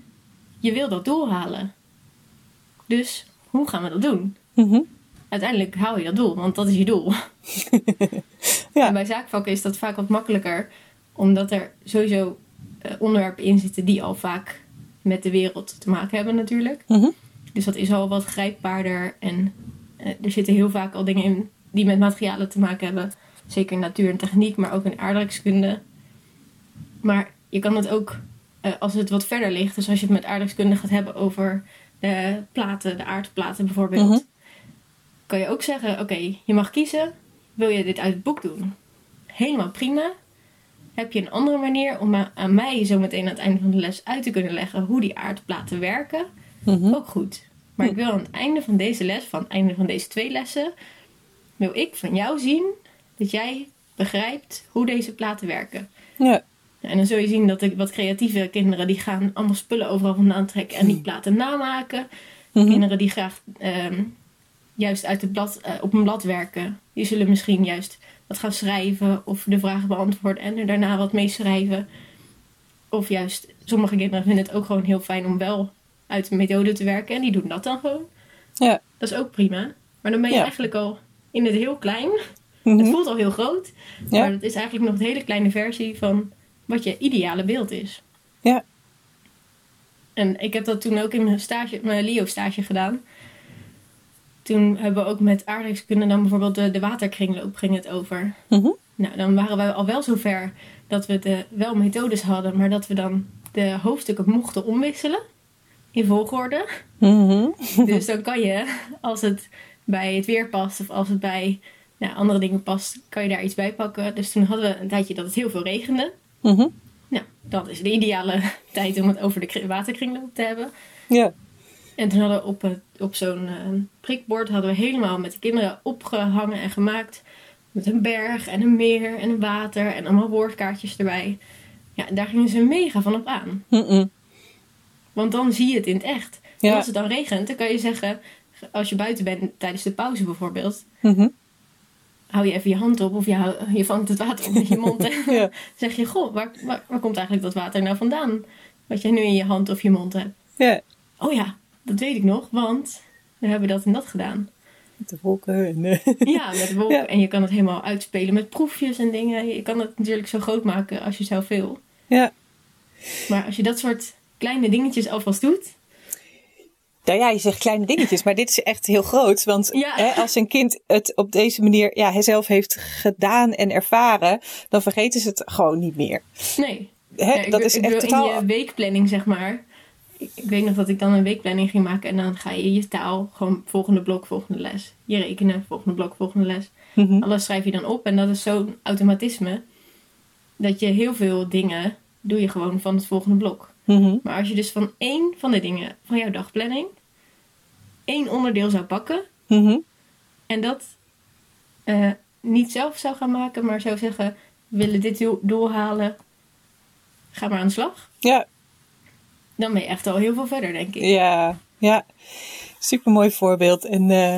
Je wil dat doel halen. Dus hoe gaan we dat doen? Mhm. Uiteindelijk haal je dat doel, want dat is je doel. Ja. En bij zaakvakken is dat vaak wat makkelijker, omdat er sowieso eh, onderwerpen in zitten die al vaak met de wereld te maken hebben natuurlijk. Mhm. Dus dat is al wat grijpbaarder en eh, er zitten heel vaak al dingen in die met materialen te maken hebben. Zeker in natuur en techniek, maar ook in aardrijkskunde. Maar je kan het ook, eh, als het wat verder ligt, dus als je het met aardrijkskunde gaat hebben over de platen, de aardplaten bijvoorbeeld, Mhm. kan je ook zeggen: Oké, je mag kiezen, wil je dit uit het boek doen? Helemaal prima. Heb je een andere manier om aan mij zo meteen aan het einde van de les uit te kunnen leggen hoe die aardplaten werken? Mhm. Ook goed. Maar ik wil aan het einde van deze les, van het einde van deze twee lessen, wil ik van jou zien dat jij begrijpt hoe deze platen werken. Ja. En dan zul je zien dat de wat creatieve kinderen die gaan allemaal spullen overal vandaan trekken en die platen namaken. Mhm. Kinderen die graag ehm, juist uit het blad, eh, op een blad werken, die zullen misschien juist wat gaan schrijven of de vragen beantwoorden en er daarna wat mee schrijven. Of juist, sommige kinderen vinden het ook gewoon heel fijn om wel uit de methode te werken en die doen dat dan gewoon. Ja. Dat is ook prima. Maar dan ben je Ja. eigenlijk al in het heel klein. Mhm. Het voelt al heel groot, Ja. maar het is eigenlijk nog een hele kleine versie van wat je ideale beeld is. Ja. En ik heb dat toen ook in mijn, stage, mijn Leo-stage gedaan. Toen hebben we ook met aardrijkskunde dan bijvoorbeeld de, de waterkringloop ging het over. Mhm. Nou, dan waren we al wel zover dat we de, wel methodes hadden, maar dat we dan de hoofdstukken mochten omwisselen in volgorde. Mhm. Dus dan kan je, als het bij het weer past of als het bij nou, andere dingen past, kan je daar iets bij pakken. Dus toen hadden we een tijdje dat het heel veel regende. Mhm. Nou, dat is de ideale tijd om het over de kri- waterkringloop te hebben. Ja. En toen hadden we op, op zo'n eh, prikbord hadden we helemaal met de kinderen opgehangen en gemaakt. Met een berg en een meer en een water en allemaal woordkaartjes erbij. Ja, en daar gingen ze mega van op aan. Mhm. Want dan zie je het in het echt. En Ja. als het dan regent, dan kan je zeggen... Als je buiten bent tijdens de pauze bijvoorbeeld... Mhm. Hou je even je hand op of je, hou- je vangt het water op met je mond. En Ja. zeg je, goh, waar, waar, waar komt eigenlijk dat water nou vandaan? Wat jij nu in je hand of je mond hebt. Ja. Oh ja, dat weet ik nog, want we hebben dat en dat gedaan. Met de wolken en... eh, Ja, met wolk. Ja. En je kan het helemaal uitspelen met proefjes en dingen. Je kan het natuurlijk zo groot maken als je zelf wil. Ja. Maar als je dat soort kleine dingetjes alvast doet... Nou ja, je zegt kleine dingetjes, maar dit is echt heel groot. Want Ja. hè, als een kind het op deze manier ja, hij zelf heeft gedaan en ervaren, dan vergeten ze het gewoon niet meer. Nee, Hè, Ja, dat is ik echt totaal. In je weekplanning, zeg maar. Ik, ik weet nog dat ik dan een weekplanning ging maken. En dan ga je je taal, gewoon volgende blok, volgende les. Je rekenen, volgende blok, volgende les. Mhm. Alles schrijf je dan op. En dat is zo'n automatisme. Dat je heel veel dingen doe je gewoon van het volgende blok. Mhm. Maar als je dus van één van de dingen van jouw dagplanning... één onderdeel zou pakken... Mhm. en dat eh, niet zelf zou gaan maken... maar zou zeggen, we willen dit doel, doel halen... ga maar aan de slag. Ja, Dan ben je echt al heel veel verder, denk ik. ja, ja. Super mooi voorbeeld. En, eh,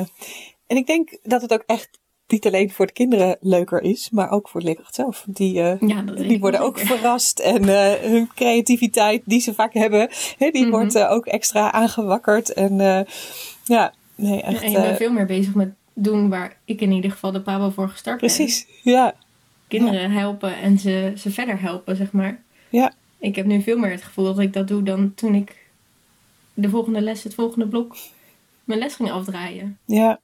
en ik denk dat het ook echt niet alleen voor de kinderen leuker is, maar ook voor de leerkracht zelf. Die, eh, Ja, die worden ook verrast en eh, hun creativiteit die ze vaak hebben, hè, die Mhm. wordt eh, ook extra aangewakkerd. En ja, nee, echt. En je bent veel meer bezig met doen waar ik in ieder geval de Pabo voor gestart ben. precies, ja. Kinderen helpen en ze, ze verder helpen, zeg maar. Ja. Ik heb nu veel meer het gevoel dat ik dat doe dan toen ik de volgende les, het volgende blok, mijn les ging afdraaien. Ja.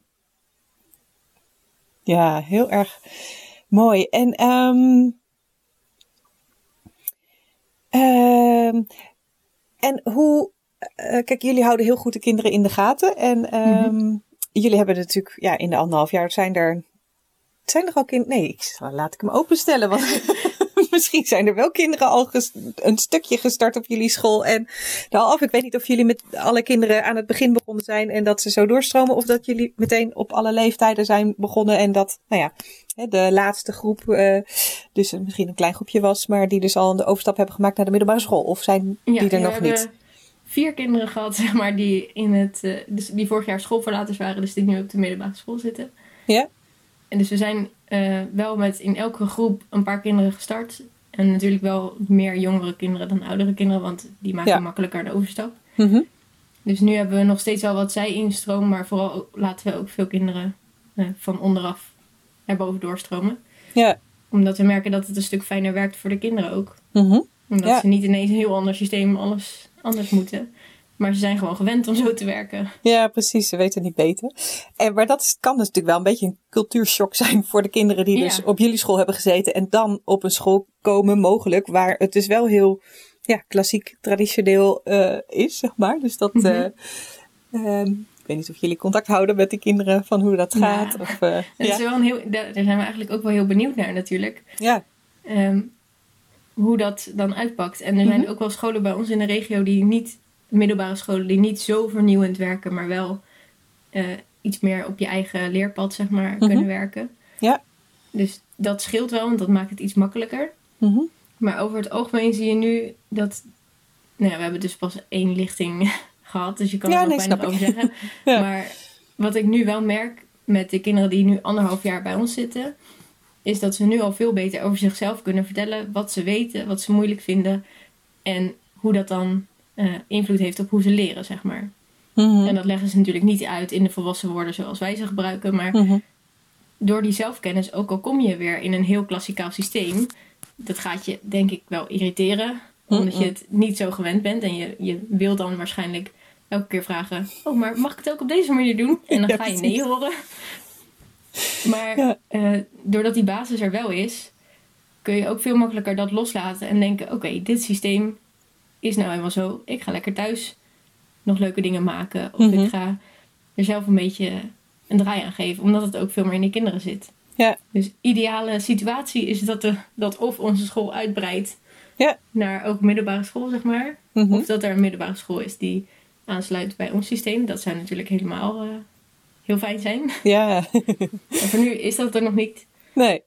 Ja, heel erg mooi. En ehm ehm, en hoe, eh, kijk, jullie houden heel goed de kinderen in de gaten. En ehm, jullie hebben natuurlijk, ja, in de anderhalf jaar zijn er, zijn er al kinderen, nee, ik, laat ik hem openstellen, want misschien zijn er wel kinderen al een stukje gestart op jullie school. En nou, of ik weet niet of jullie met alle kinderen aan het begin begonnen zijn en dat ze zo doorstromen, of dat jullie meteen op alle leeftijden zijn begonnen en dat, nou ja, de laatste groep, eh, dus misschien een klein groepje was, maar die dus al de overstap hebben gemaakt naar de middelbare school. Of zijn Ja, die er we nog hebben niet? vier kinderen gehad, zeg maar, die, in het, eh, dus die vorig jaar schoolverlaters waren, dus die nu op de middelbare school zitten. Ja? En dus we zijn eh, wel met in elke groep een paar kinderen gestart. En natuurlijk wel meer jongere kinderen dan oudere kinderen, want die maken Ja. makkelijker de overstap. Mhm. Dus nu hebben we nog steeds wel wat zij instroom, maar vooral ook- laten we ook veel kinderen eh, van onderaf erboven doorstromen. Ja. Omdat we merken dat het een stuk fijner werkt voor de kinderen ook. Mhm. Omdat Ja. ze niet ineens een heel ander systeem alles anders moeten. Maar ze zijn gewoon gewend om zo te werken. Ja, precies. Ze weten niet beter. En, maar dat is, kan dus natuurlijk wel een beetje een cultuurshock zijn voor de kinderen die Ja. dus op jullie school hebben gezeten. En dan op een school komen, mogelijk, waar het dus wel heel ja, klassiek, traditioneel eh, is, zeg maar. Dus dat. Mhm. eh, ehm, ik weet niet of jullie contact houden met de kinderen van hoe dat Ja. gaat. Of, eh, Dat ja. is wel een heel, daar daar zijn we eigenlijk ook wel heel benieuwd naar natuurlijk. ja. Ehm, hoe dat dan uitpakt. En er zijn Mhm. ook wel scholen bij ons in de regio die niet, middelbare scholen, die niet zo vernieuwend werken, maar wel eh, iets meer op je eigen leerpad, zeg maar, Mhm. kunnen werken. Ja. Dus dat scheelt wel, want dat maakt het iets makkelijker. Mhm. Maar over het algemeen zie je nu dat. Nou ja, we hebben dus pas één lichting gehad, dus je kan Ja, er ook nee, ik. over zeggen. Ja. Maar wat ik nu wel merk met de kinderen die nu anderhalf jaar bij ons zitten, is dat ze nu al veel beter over zichzelf kunnen vertellen wat ze weten, wat ze moeilijk vinden en hoe dat dan eh, invloed heeft op hoe ze leren, zeg maar. Mhm. En dat leggen ze natuurlijk niet uit in de volwassen woorden zoals wij ze gebruiken, maar Mhm. door die zelfkennis, ook al kom je weer in een heel klassikaal systeem, dat gaat je denk ik wel irriteren Omdat je het niet zo gewend bent. En je, je wil dan waarschijnlijk elke keer vragen... Oh, maar mag ik het ook op deze manier doen? En dan Ja, ga je nee horen. Maar Ja. eh, doordat die basis er wel is... kun je ook veel makkelijker dat loslaten. En denken, oké, dit systeem is nou eenmaal zo. Ik ga lekker thuis nog leuke dingen maken. Of Mhm. ik ga er zelf een beetje een draai aan geven. Omdat het ook veel meer in de kinderen zit. Ja. Dus ideale situatie is dat, de, dat of onze school uitbreidt Ja. naar ook middelbare school, zeg maar. Mhm. Of dat er een middelbare school is die aansluit bij ons systeem. Dat zou natuurlijk helemaal eh, heel fijn zijn. Ja, En voor nu is dat er nog niet. nee.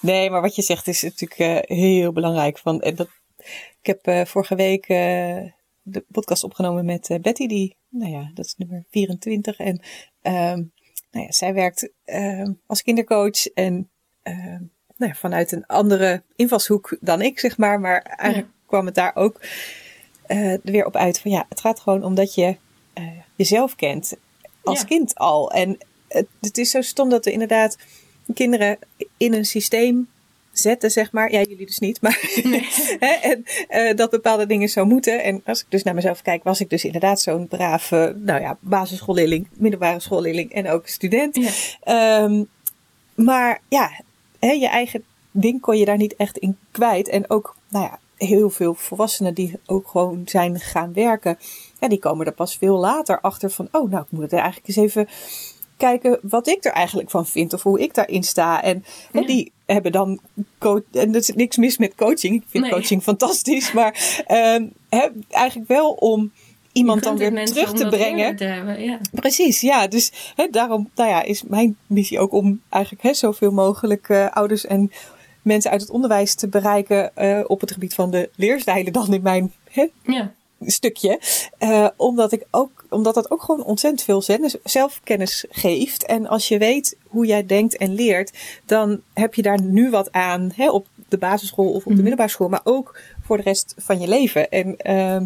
Nee, maar wat je zegt is natuurlijk eh, heel belangrijk. Van, en dat, ik heb eh, vorige week eh, de podcast opgenomen met eh, Betty, die, nou ja, dat is nummer 24. En ehm, nou ja, zij werkt ehm, als kindercoach en ehm, nou ja, vanuit een andere invalshoek dan ik, zeg maar. Maar eigenlijk kwam het daar ook weer op uit van ja, het gaat gewoon om dat je jezelf kent als Ja. kind al. En het, het is zo stom dat we inderdaad kinderen in een systeem zetten, zeg maar. Ja, jullie dus niet, maar hè, en, eh, dat bepaalde dingen zo moeten. En als ik dus naar mezelf kijk, was ik dus inderdaad zo'n brave, nou ja, basisschoolleerling, middelbare schoolleerling en ook student. Ja. Ehm, maar ja, hè, je eigen ding kon je daar niet echt in kwijt. En ook, nou ja, heel veel volwassenen die ook gewoon zijn gaan werken. Ja, die komen er pas veel later achter van, oh, nou, ik moet er eigenlijk eens even kijken wat ik er eigenlijk van vind of hoe ik daarin sta. En Ja. die hebben dan. En er is niks mis met coaching. Ik vind Nee. coaching fantastisch. Maar hè, eigenlijk wel om iemand dan weer terug te brengen. eerder Te hebben, ja. Precies, ja. Dus hè, daarom nou ja, is mijn missie ook om eigenlijk zoveel mogelijk eh, ouders en mensen uit het onderwijs te bereiken eh, op het gebied van de leerstijlen dan in mijn ja. stukje. Eh, omdat, ik ook, omdat dat ook gewoon ontzettend veel zelfkennis geeft. En als je weet hoe jij denkt en leert, dan heb je daar nu wat aan hè, op de basisschool of op de Mhm. middelbare school, maar ook voor de rest van je leven. En ehm,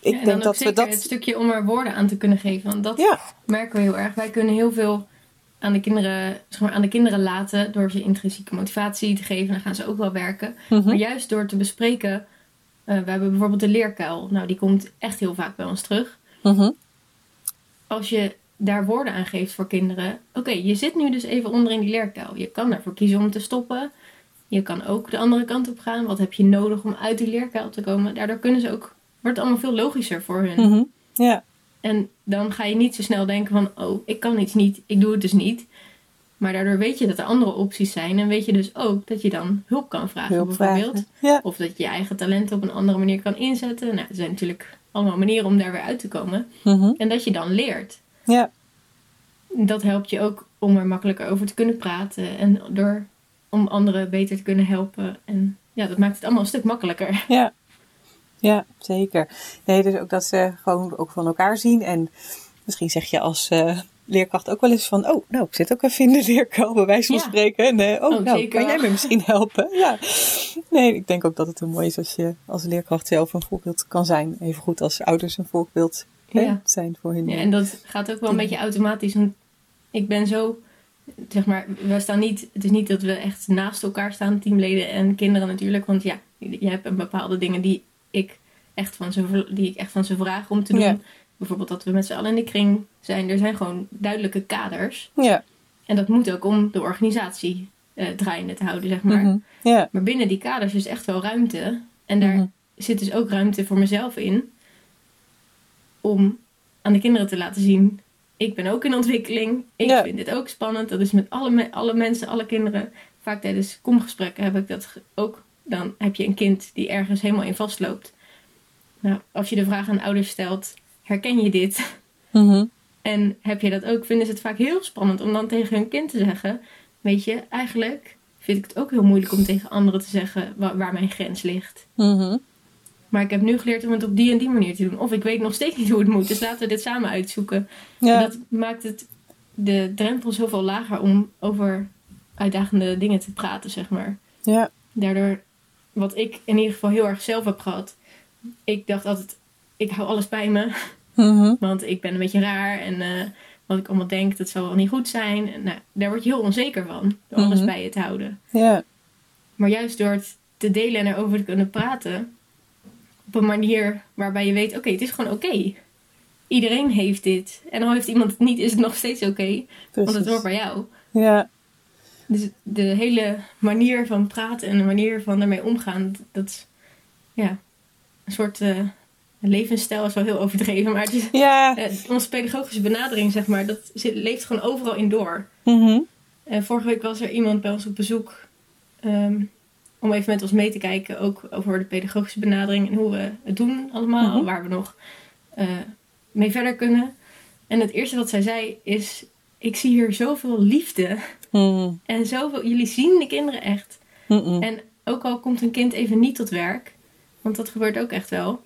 ik Ja, denk ook dat we dat. Het stukje om er woorden aan te kunnen geven. Want dat Ja, merken we heel erg. Wij kunnen heel veel aan de kinderen, zeg maar, aan de kinderen laten door ze intrinsieke motivatie te geven. Dan gaan ze ook wel werken. Mhm. Maar juist door te bespreken. eh, we hebben bijvoorbeeld de leerkuil. Nou, die komt echt heel vaak bij ons terug. Mhm. Als je daar woorden aan geeft voor kinderen. Oké, je zit nu dus even onder in die leerkuil. Je kan ervoor kiezen om te stoppen. Je kan ook de andere kant op gaan. Wat heb je nodig om uit die leerkuil te komen? Daardoor kunnen ze ook. Wordt het allemaal veel logischer voor hun. Mhm. Ja. En dan ga je niet zo snel denken van, oh, ik kan iets niet, ik doe het dus niet. Maar daardoor weet je dat er andere opties zijn. En weet je dus ook dat je dan hulp kan vragen, Hulp bijvoorbeeld. vragen. Ja. Of dat je je eigen talenten op een andere manier kan inzetten. Nou, er zijn natuurlijk allemaal manieren om daar weer uit te komen. Mhm. En dat je dan leert. Ja. Dat helpt je ook om er makkelijker over te kunnen praten. En door om anderen beter te kunnen helpen. En ja, dat maakt het allemaal een stuk makkelijker. Ja. Ja, zeker. Nee, dus ook dat ze gewoon ook van elkaar zien. En misschien zeg je als eh, leerkracht ook wel eens van... Oh, nou, ik zit ook even in de leerkuil, bij wijze van Ja. spreken. En, oh, Oh, nou, zeker kan jij me misschien helpen? Ja. Nee, ik denk ook dat het heel mooi is als je als leerkracht zelf een voorbeeld kan zijn. Even goed als ouders een voorbeeld Ja. zijn voor hun. Ja, en dat gaat ook wel een beetje automatisch. Want ik ben zo, zeg maar, we staan niet, het is niet dat we echt naast elkaar staan, teamleden en kinderen natuurlijk. Want ja, je hebt een bepaalde dingen die ik echt van ze, die ik echt van ze vraag om te doen. Bijvoorbeeld dat we met z'n allen in de kring zijn. Er zijn gewoon duidelijke kaders. Ja. En dat moet ook om de organisatie eh, draaiende te houden, zeg maar. Ja. Maar binnen die kaders is echt wel ruimte. En daar Mhm. zit dus ook ruimte voor mezelf in. Om aan de kinderen te laten zien. Ik ben ook in ontwikkeling. Ik vind dit ook spannend. Dat is met alle, me- alle mensen, alle kinderen. Vaak tijdens komgesprekken heb ik dat ook. Dan heb je een kind die ergens helemaal in vastloopt. Nou, als je de vraag aan ouders stelt. Herken je dit? Mhm. En heb je dat ook? Vinden ze het vaak heel spannend om dan tegen hun kind te zeggen. Weet je, eigenlijk vind ik het ook heel moeilijk om tegen anderen te zeggen wa- waar mijn grens ligt. Mhm. Maar ik heb nu geleerd om het op die en die manier te doen. Of ik weet nog steeds niet hoe het moet. Dus laten we dit samen uitzoeken. Ja. Dat maakt het de drempel zoveel lager om over uitdagende dingen te praten, zeg maar. Ja. Daardoor, wat ik in ieder geval heel erg zelf heb gehad. Ik dacht altijd, ik hou alles bij me. Mhm. Want ik ben een beetje raar. En eh, wat ik allemaal denk, dat zal wel niet goed zijn. En, nou, daar word je heel onzeker van. Door alles Mhm. bij je te houden. Ja. Maar juist door het te delen en erover te kunnen praten, op een manier waarbij je weet: oké, het is gewoon oké. Iedereen heeft dit. En al heeft iemand het niet, is het nog steeds oké. want het hoort bij jou. Ja. Dus de hele manier van praten en de manier van ermee omgaan, dat is ja, een soort uh, levensstijl is wel heel overdreven. Maar het is, ja. Uh, onze pedagogische benadering, zeg maar, dat zit, leeft gewoon overal in door. Mm En vorige week was er iemand bij ons op bezoek. Ehm, om even met ons mee te kijken, ook over de pedagogische benadering en hoe we het doen allemaal, Mhm. waar we nog uh, mee verder kunnen. En het eerste wat zij zei is: Ik zie hier zoveel liefde Mhm. en zoveel. Jullie zien de kinderen echt. Mhm. En ook al komt een kind even niet tot werk, want dat gebeurt ook echt wel.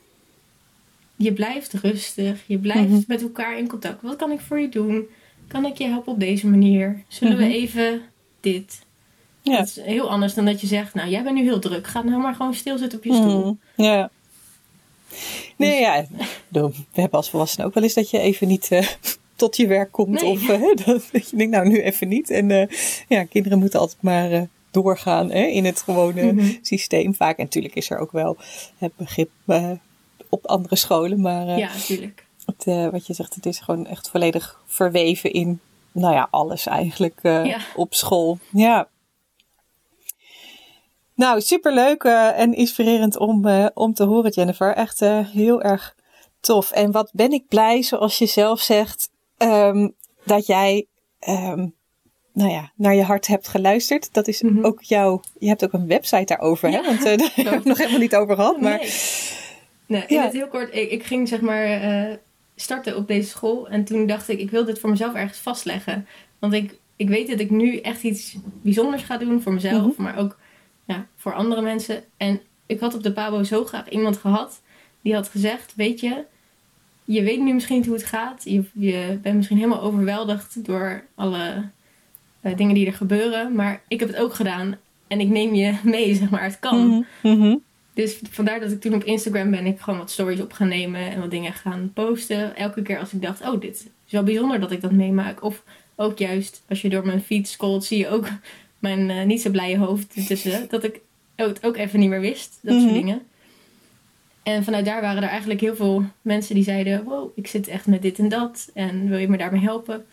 Je blijft rustig, je blijft Mhm. met elkaar in contact. Wat kan ik voor je doen? Kan ik je helpen op deze manier? Zullen Mhm. we even dit? Ja. Dat is heel anders dan dat je zegt, nou jij bent nu heel druk, ga nou maar gewoon stilzitten op je stoel. Mhm. Ja. Nee, Dus- ja. bedoel, We hebben als volwassenen ook wel eens dat je even niet eh, tot je werk komt. Nee. Of eh, dat, dat je denkt, nou nu even niet. En eh, ja, kinderen moeten altijd maar doorgaan hè, in het gewone Mhm. systeem. Vaak, en natuurlijk is er ook wel het begrip op andere scholen. Maar eh, Ja, natuurlijk. het, eh, wat je zegt, het is gewoon echt volledig verweven in, nou ja, alles eigenlijk eh, Ja. op school. Ja. Nou, superleuk en inspirerend om, om te horen, Jennifer. Echt heel erg tof. En wat ben ik blij, zoals je zelf zegt, ehm, dat jij ehm, nou ja, naar je hart hebt geluisterd. Dat is Mhm. ook jouw. Je hebt ook een website daarover, hè? Want eh, daar hebben we het nog helemaal niet over gehad. Maar Nee. Nee, in Ja. het heel kort, ik, ik ging zeg maar eh, starten op deze school. En toen dacht ik, ik wil dit voor mezelf ergens vastleggen. Want ik, ik weet dat ik nu echt iets bijzonders ga doen voor mezelf. Mhm. Maar ook ja, voor andere mensen. En ik had op de Pabo zo graag iemand gehad. Die had gezegd, weet je, je weet nu misschien niet hoe het gaat. Je, je bent misschien helemaal overweldigd door alle eh, dingen die er gebeuren. Maar ik heb het ook gedaan. En ik neem je mee, zeg maar. Het kan. Mhm. Dus vandaar dat ik toen op Instagram ben ik gewoon wat stories op gaan nemen en wat dingen gaan posten. Elke keer als ik dacht, oh dit is wel bijzonder dat ik dat meemaak. Of ook juist als je door mijn feed scrolt, zie je ook mijn eh, niet zo blije hoofd ertussen. Dat ik het ook even niet meer wist, dat Mhm. soort dingen. En vanuit daar waren er eigenlijk heel veel mensen die zeiden, wow, ik zit echt met dit en dat. En wil je me daarmee helpen?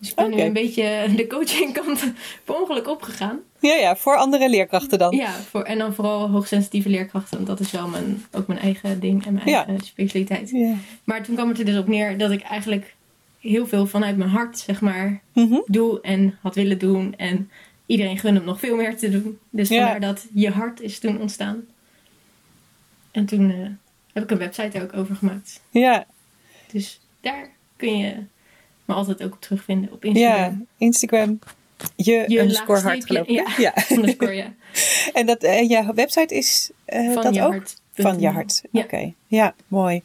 Dus ik ben nu een beetje de coachingkant per ongeluk opgegaan. Ja, ja, voor andere leerkrachten dan. Ja, voor, en dan vooral hoogsensitieve leerkrachten. Want dat is wel mijn, ook mijn eigen ding en mijn Ja. eigen specialiteit. Ja. Maar toen kwam het er dus op neer dat ik eigenlijk heel veel vanuit mijn hart, zeg maar, Mhm. doe en had willen doen. En iedereen gunde om nog veel meer te doen. Dus Ja. vandaar dat je hart is toen ontstaan. En toen eh, heb ik een website ook over gemaakt. ja. Dus daar kun je altijd ook terugvinden op Ja, Instagram. Instagram. Je, Je underscore hart geloof ik. Ja. Underscore, ja. En dat, en je website is eh, Van dat je ook? hart. Van je hart. Ja. Oké. Ja, mooi.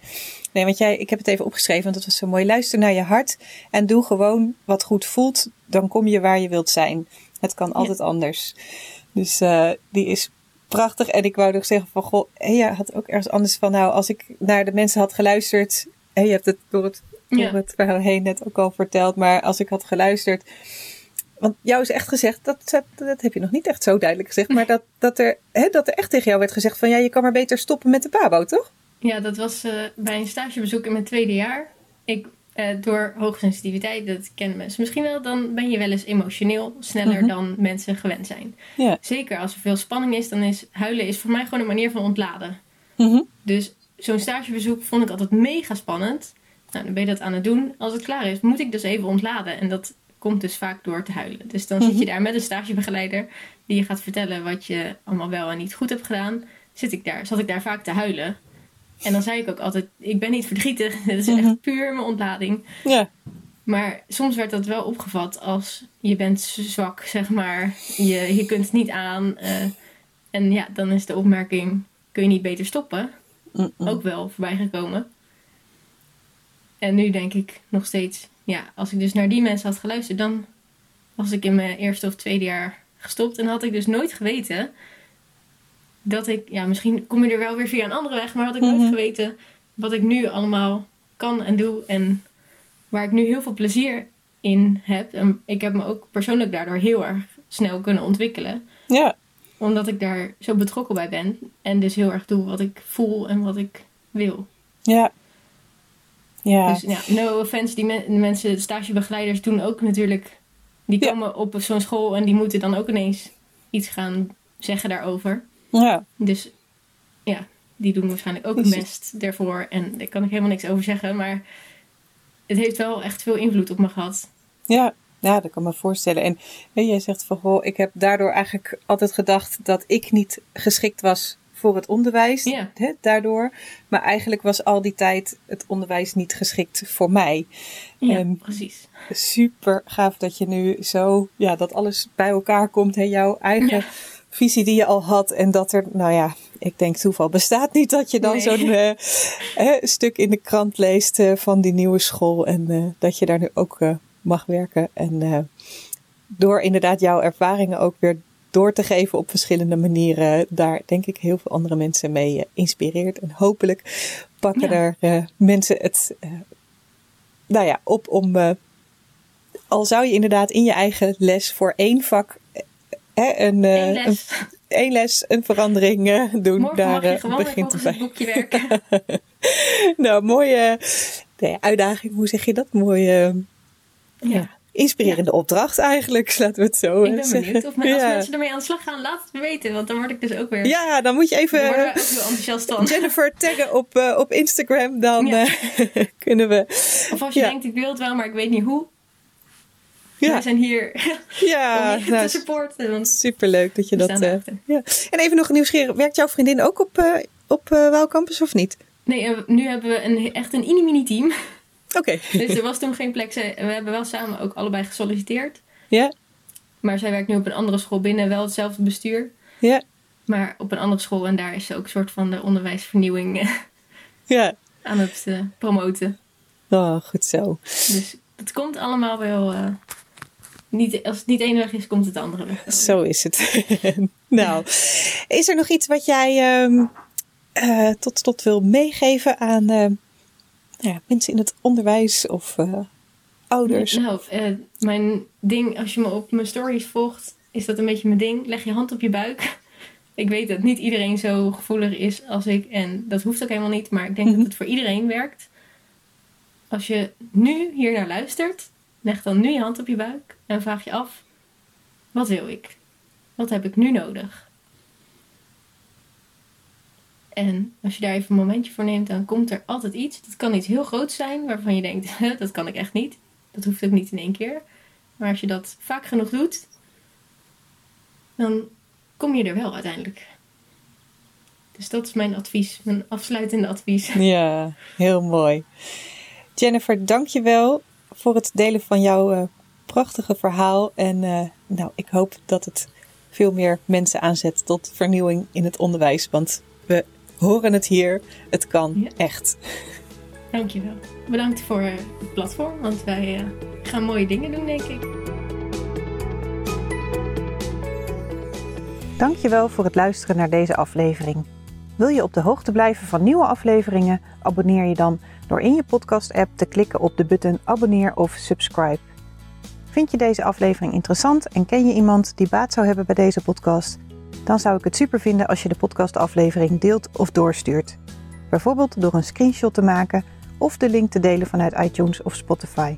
Nee, want jij, ik heb het even opgeschreven, want het was zo mooi. Luister naar je hart en doe gewoon wat goed voelt. Dan kom je waar je wilt zijn. Het kan altijd anders. Dus eh, die is prachtig. En ik wou nog zeggen van, goh, Hea had ook ergens anders van, nou, als ik naar de mensen had geluisterd. En je hebt het door het, door Ja. het verhaal heen net ook al verteld. Maar als ik had geluisterd. Want jou is echt gezegd, dat, dat, heb je nog niet echt zo duidelijk gezegd. Maar dat, dat, er, hè, dat er echt tegen jou werd gezegd van, ja, je kan maar beter stoppen met de pabo, toch? Ja, dat was eh, bij een stagebezoek in mijn tweede jaar. Ik, eh, door hoogsensitiviteit, dat kennen mensen misschien wel, dan ben je wel eens emotioneel sneller Mhm. dan mensen gewend zijn. Ja. Zeker als er veel spanning is, dan is huilen is voor mij gewoon een manier van ontladen. Mhm. Dus zo'n stagebezoek vond ik altijd mega spannend. Nou, dan ben je dat aan het doen. Als het klaar is, moet ik dus even ontladen. En dat komt dus vaak door te huilen. Dus dan zit je Mhm. daar met een stagebegeleider die je gaat vertellen wat je allemaal wel en niet goed hebt gedaan. Zit ik daar, zat ik daar vaak te huilen. En dan zei ik ook altijd, ik ben niet verdrietig. Dit is Mhm. echt puur mijn ontlading. Ja. Maar soms werd dat wel opgevat als je bent zwak, zeg maar. Je, je kunt het niet aan. eh, en ja, dan is de opmerking, kun je niet beter stoppen? Ook wel voorbij gekomen. En nu denk ik nog steeds, ja, als ik dus naar die mensen had geluisterd, dan was ik in mijn eerste of tweede jaar gestopt. En had ik dus nooit geweten dat ik, ja, misschien kom je er wel weer via een andere weg, maar had ik Mhm. nooit geweten wat ik nu allemaal kan en doe. En waar ik nu heel veel plezier in heb. En ik heb me ook persoonlijk daardoor heel erg snel kunnen ontwikkelen Ja. omdat ik daar zo betrokken bij ben. En dus heel erg doe wat ik voel en wat ik wil. Ja. Ja. Dus ja, no offense, die men- mensen, stagebegeleiders doen ook natuurlijk... Die Ja. komen op zo'n school en die moeten dan ook ineens iets gaan zeggen daarover. ja. Dus ja, die doen waarschijnlijk ook hun Precies. best daarvoor. En daar kan ik helemaal niks over zeggen. Maar het heeft wel echt veel invloed op me gehad. Ja, ja, dat kan me voorstellen. En hè, jij zegt van, goh, ik heb daardoor eigenlijk altijd gedacht dat ik niet geschikt was voor het onderwijs. Ja. Daardoor. Maar eigenlijk was al die tijd het onderwijs niet geschikt voor mij. Ja, En precies. super gaaf dat je nu zo, ja, dat alles bij elkaar komt. Hè, jouw eigen Ja. visie die je al had. En dat er, nou ja, ik denk toeval bestaat niet dat je dan Nee. zo'n eh, stuk in de krant leest eh, van die nieuwe school. En eh, dat je daar nu ook mag werken. En door inderdaad jouw ervaringen ook weer door te geven op verschillende manieren. Daar denk ik heel veel andere mensen mee eh, inspireert. En hopelijk pakken Ja. er eh, mensen het eh, nou ja, op om... al zou je inderdaad in je eigen les voor één vak... hè, een, Eén een les. één les een verandering doen. Morgen Daar mag je gewoon weer begint het volgens het bij. boekje werken. Nou, mooie nee, uitdaging. Hoe zeg je dat? Mooie, ja. Ja. Inspirerende opdracht eigenlijk. Laten we het zo Ik eh, ben zeggen. benieuwd. Of men- als ja. mensen ermee aan de slag gaan, laat het me weten. Want dan word ik dus ook weer... ja, dan moet je Dan even worden wij ook heel enthousiast van. Jennifer taggen op, eh, op Instagram. Dan Ja. eh, kunnen we... Of als je denkt, ik wil het wel, maar ik weet niet hoe. Ja, Wij zijn hier ja om je nou, te supporten. Want superleuk dat je dat... ja. En even nog nieuwsgierig. Werkt jouw vriendin ook op, eh op Campus of niet? Nee, nu hebben we een, echt een mini-mini team. Oké. Dus er was toen geen plek. Zij- We hebben wel samen ook allebei gesolliciteerd. Ja, Maar zij werkt nu op een andere school binnen, wel hetzelfde bestuur. ja, Maar op een andere school en daar is ze ook een soort van de onderwijsvernieuwing ja. aan het eh, promoten. Oh, goed zo. Dus het komt allemaal wel. eh, niet, als het niet één weg is, komt het de andere weg. Zo is het. nou, is er nog iets wat jij eh, tot slot wil meegeven aan ja, mensen in het onderwijs of eh, ouders? Nou, eh, mijn ding, als je me op mijn stories volgt, is dat een beetje mijn ding. Leg je hand op je buik. Ik weet dat niet iedereen zo gevoelig is als ik. En dat hoeft ook helemaal niet. Maar ik denk Mhm. dat het voor iedereen werkt. Als je nu hier naar luistert, leg dan nu je hand op je buik. En vraag je af, wat wil ik? Wat heb ik nu nodig? En als je daar even een momentje voor neemt, dan komt er altijd iets. Dat kan iets heel groots zijn, waarvan je denkt, dat kan ik echt niet. Dat hoeft ook niet in één keer. Maar als je dat vaak genoeg doet, dan kom je er wel uiteindelijk. Dus dat is mijn advies, mijn afsluitende advies. Ja, heel mooi. Jennifer, dank je wel voor het delen van jouw eh, prachtige verhaal. En eh, nou, ik hoop dat het veel meer mensen aanzet tot vernieuwing in het onderwijs. Want we horen het hier. Het kan Ja. echt. Dankjewel. Bedankt voor eh, het platform, want wij eh, gaan mooie dingen doen, denk ik. Dankjewel voor het luisteren naar deze aflevering. Wil je op de hoogte blijven van nieuwe afleveringen? Abonneer je dan door in je podcast-app te klikken op de button abonneer of subscribe. Vind je deze aflevering interessant en ken je iemand die baat zou hebben bij deze podcast? Dan zou ik het super vinden als je de podcastaflevering deelt of doorstuurt. Bijvoorbeeld door een screenshot te maken of de link te delen vanuit iTunes of Spotify.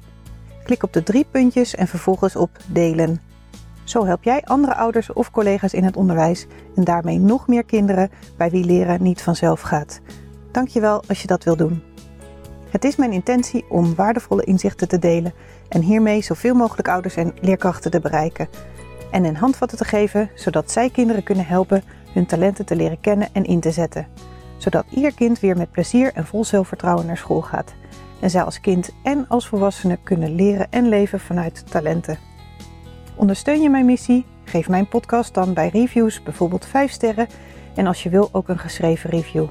Klik op de drie puntjes en vervolgens op delen. Zo help jij andere ouders of collega's in het onderwijs en daarmee nog meer kinderen bij wie leren niet vanzelf gaat. Dankjewel als je dat wil doen. Het is mijn intentie om waardevolle inzichten te delen en hiermee zoveel mogelijk ouders en leerkrachten te bereiken. En een handvatten te geven zodat zij kinderen kunnen helpen hun talenten te leren kennen en in te zetten. Zodat ieder kind weer met plezier en vol zelfvertrouwen naar school gaat. En zij als kind en als volwassene kunnen leren en leven vanuit talenten. Ondersteun je mijn missie? Geef mijn podcast dan bij reviews bijvoorbeeld 5 sterren en als je wil ook een geschreven review.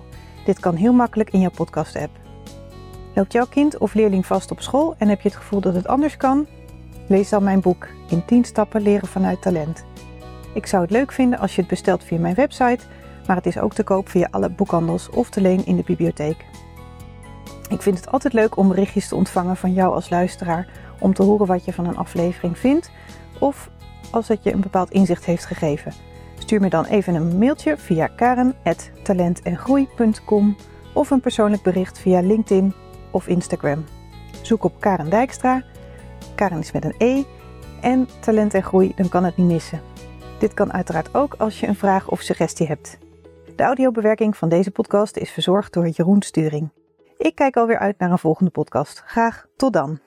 Dit kan heel makkelijk in jouw podcast-app. Loopt jouw kind of leerling vast op school en heb je het gevoel dat het anders kan? Lees dan mijn boek In 10 stappen leren vanuit talent. Ik zou het leuk vinden als je het bestelt via mijn website, maar het is ook te koop via alle boekhandels of te leen in de bibliotheek. Ik vind het altijd leuk om berichtjes te ontvangen van jou als luisteraar om te horen wat je van een aflevering vindt of als het je een bepaald inzicht heeft gegeven. Stuur me dan even een mailtje via karen.talentengroei.com of een persoonlijk bericht via LinkedIn of Instagram. Zoek op Karen Dijkstra. Karen is met een E. En talent en groei, dan kan het niet missen. Dit kan uiteraard ook als je een vraag of suggestie hebt. De audiobewerking van deze podcast is verzorgd door Jeroen Sturing. Ik kijk alweer uit naar een volgende podcast. Graag tot dan.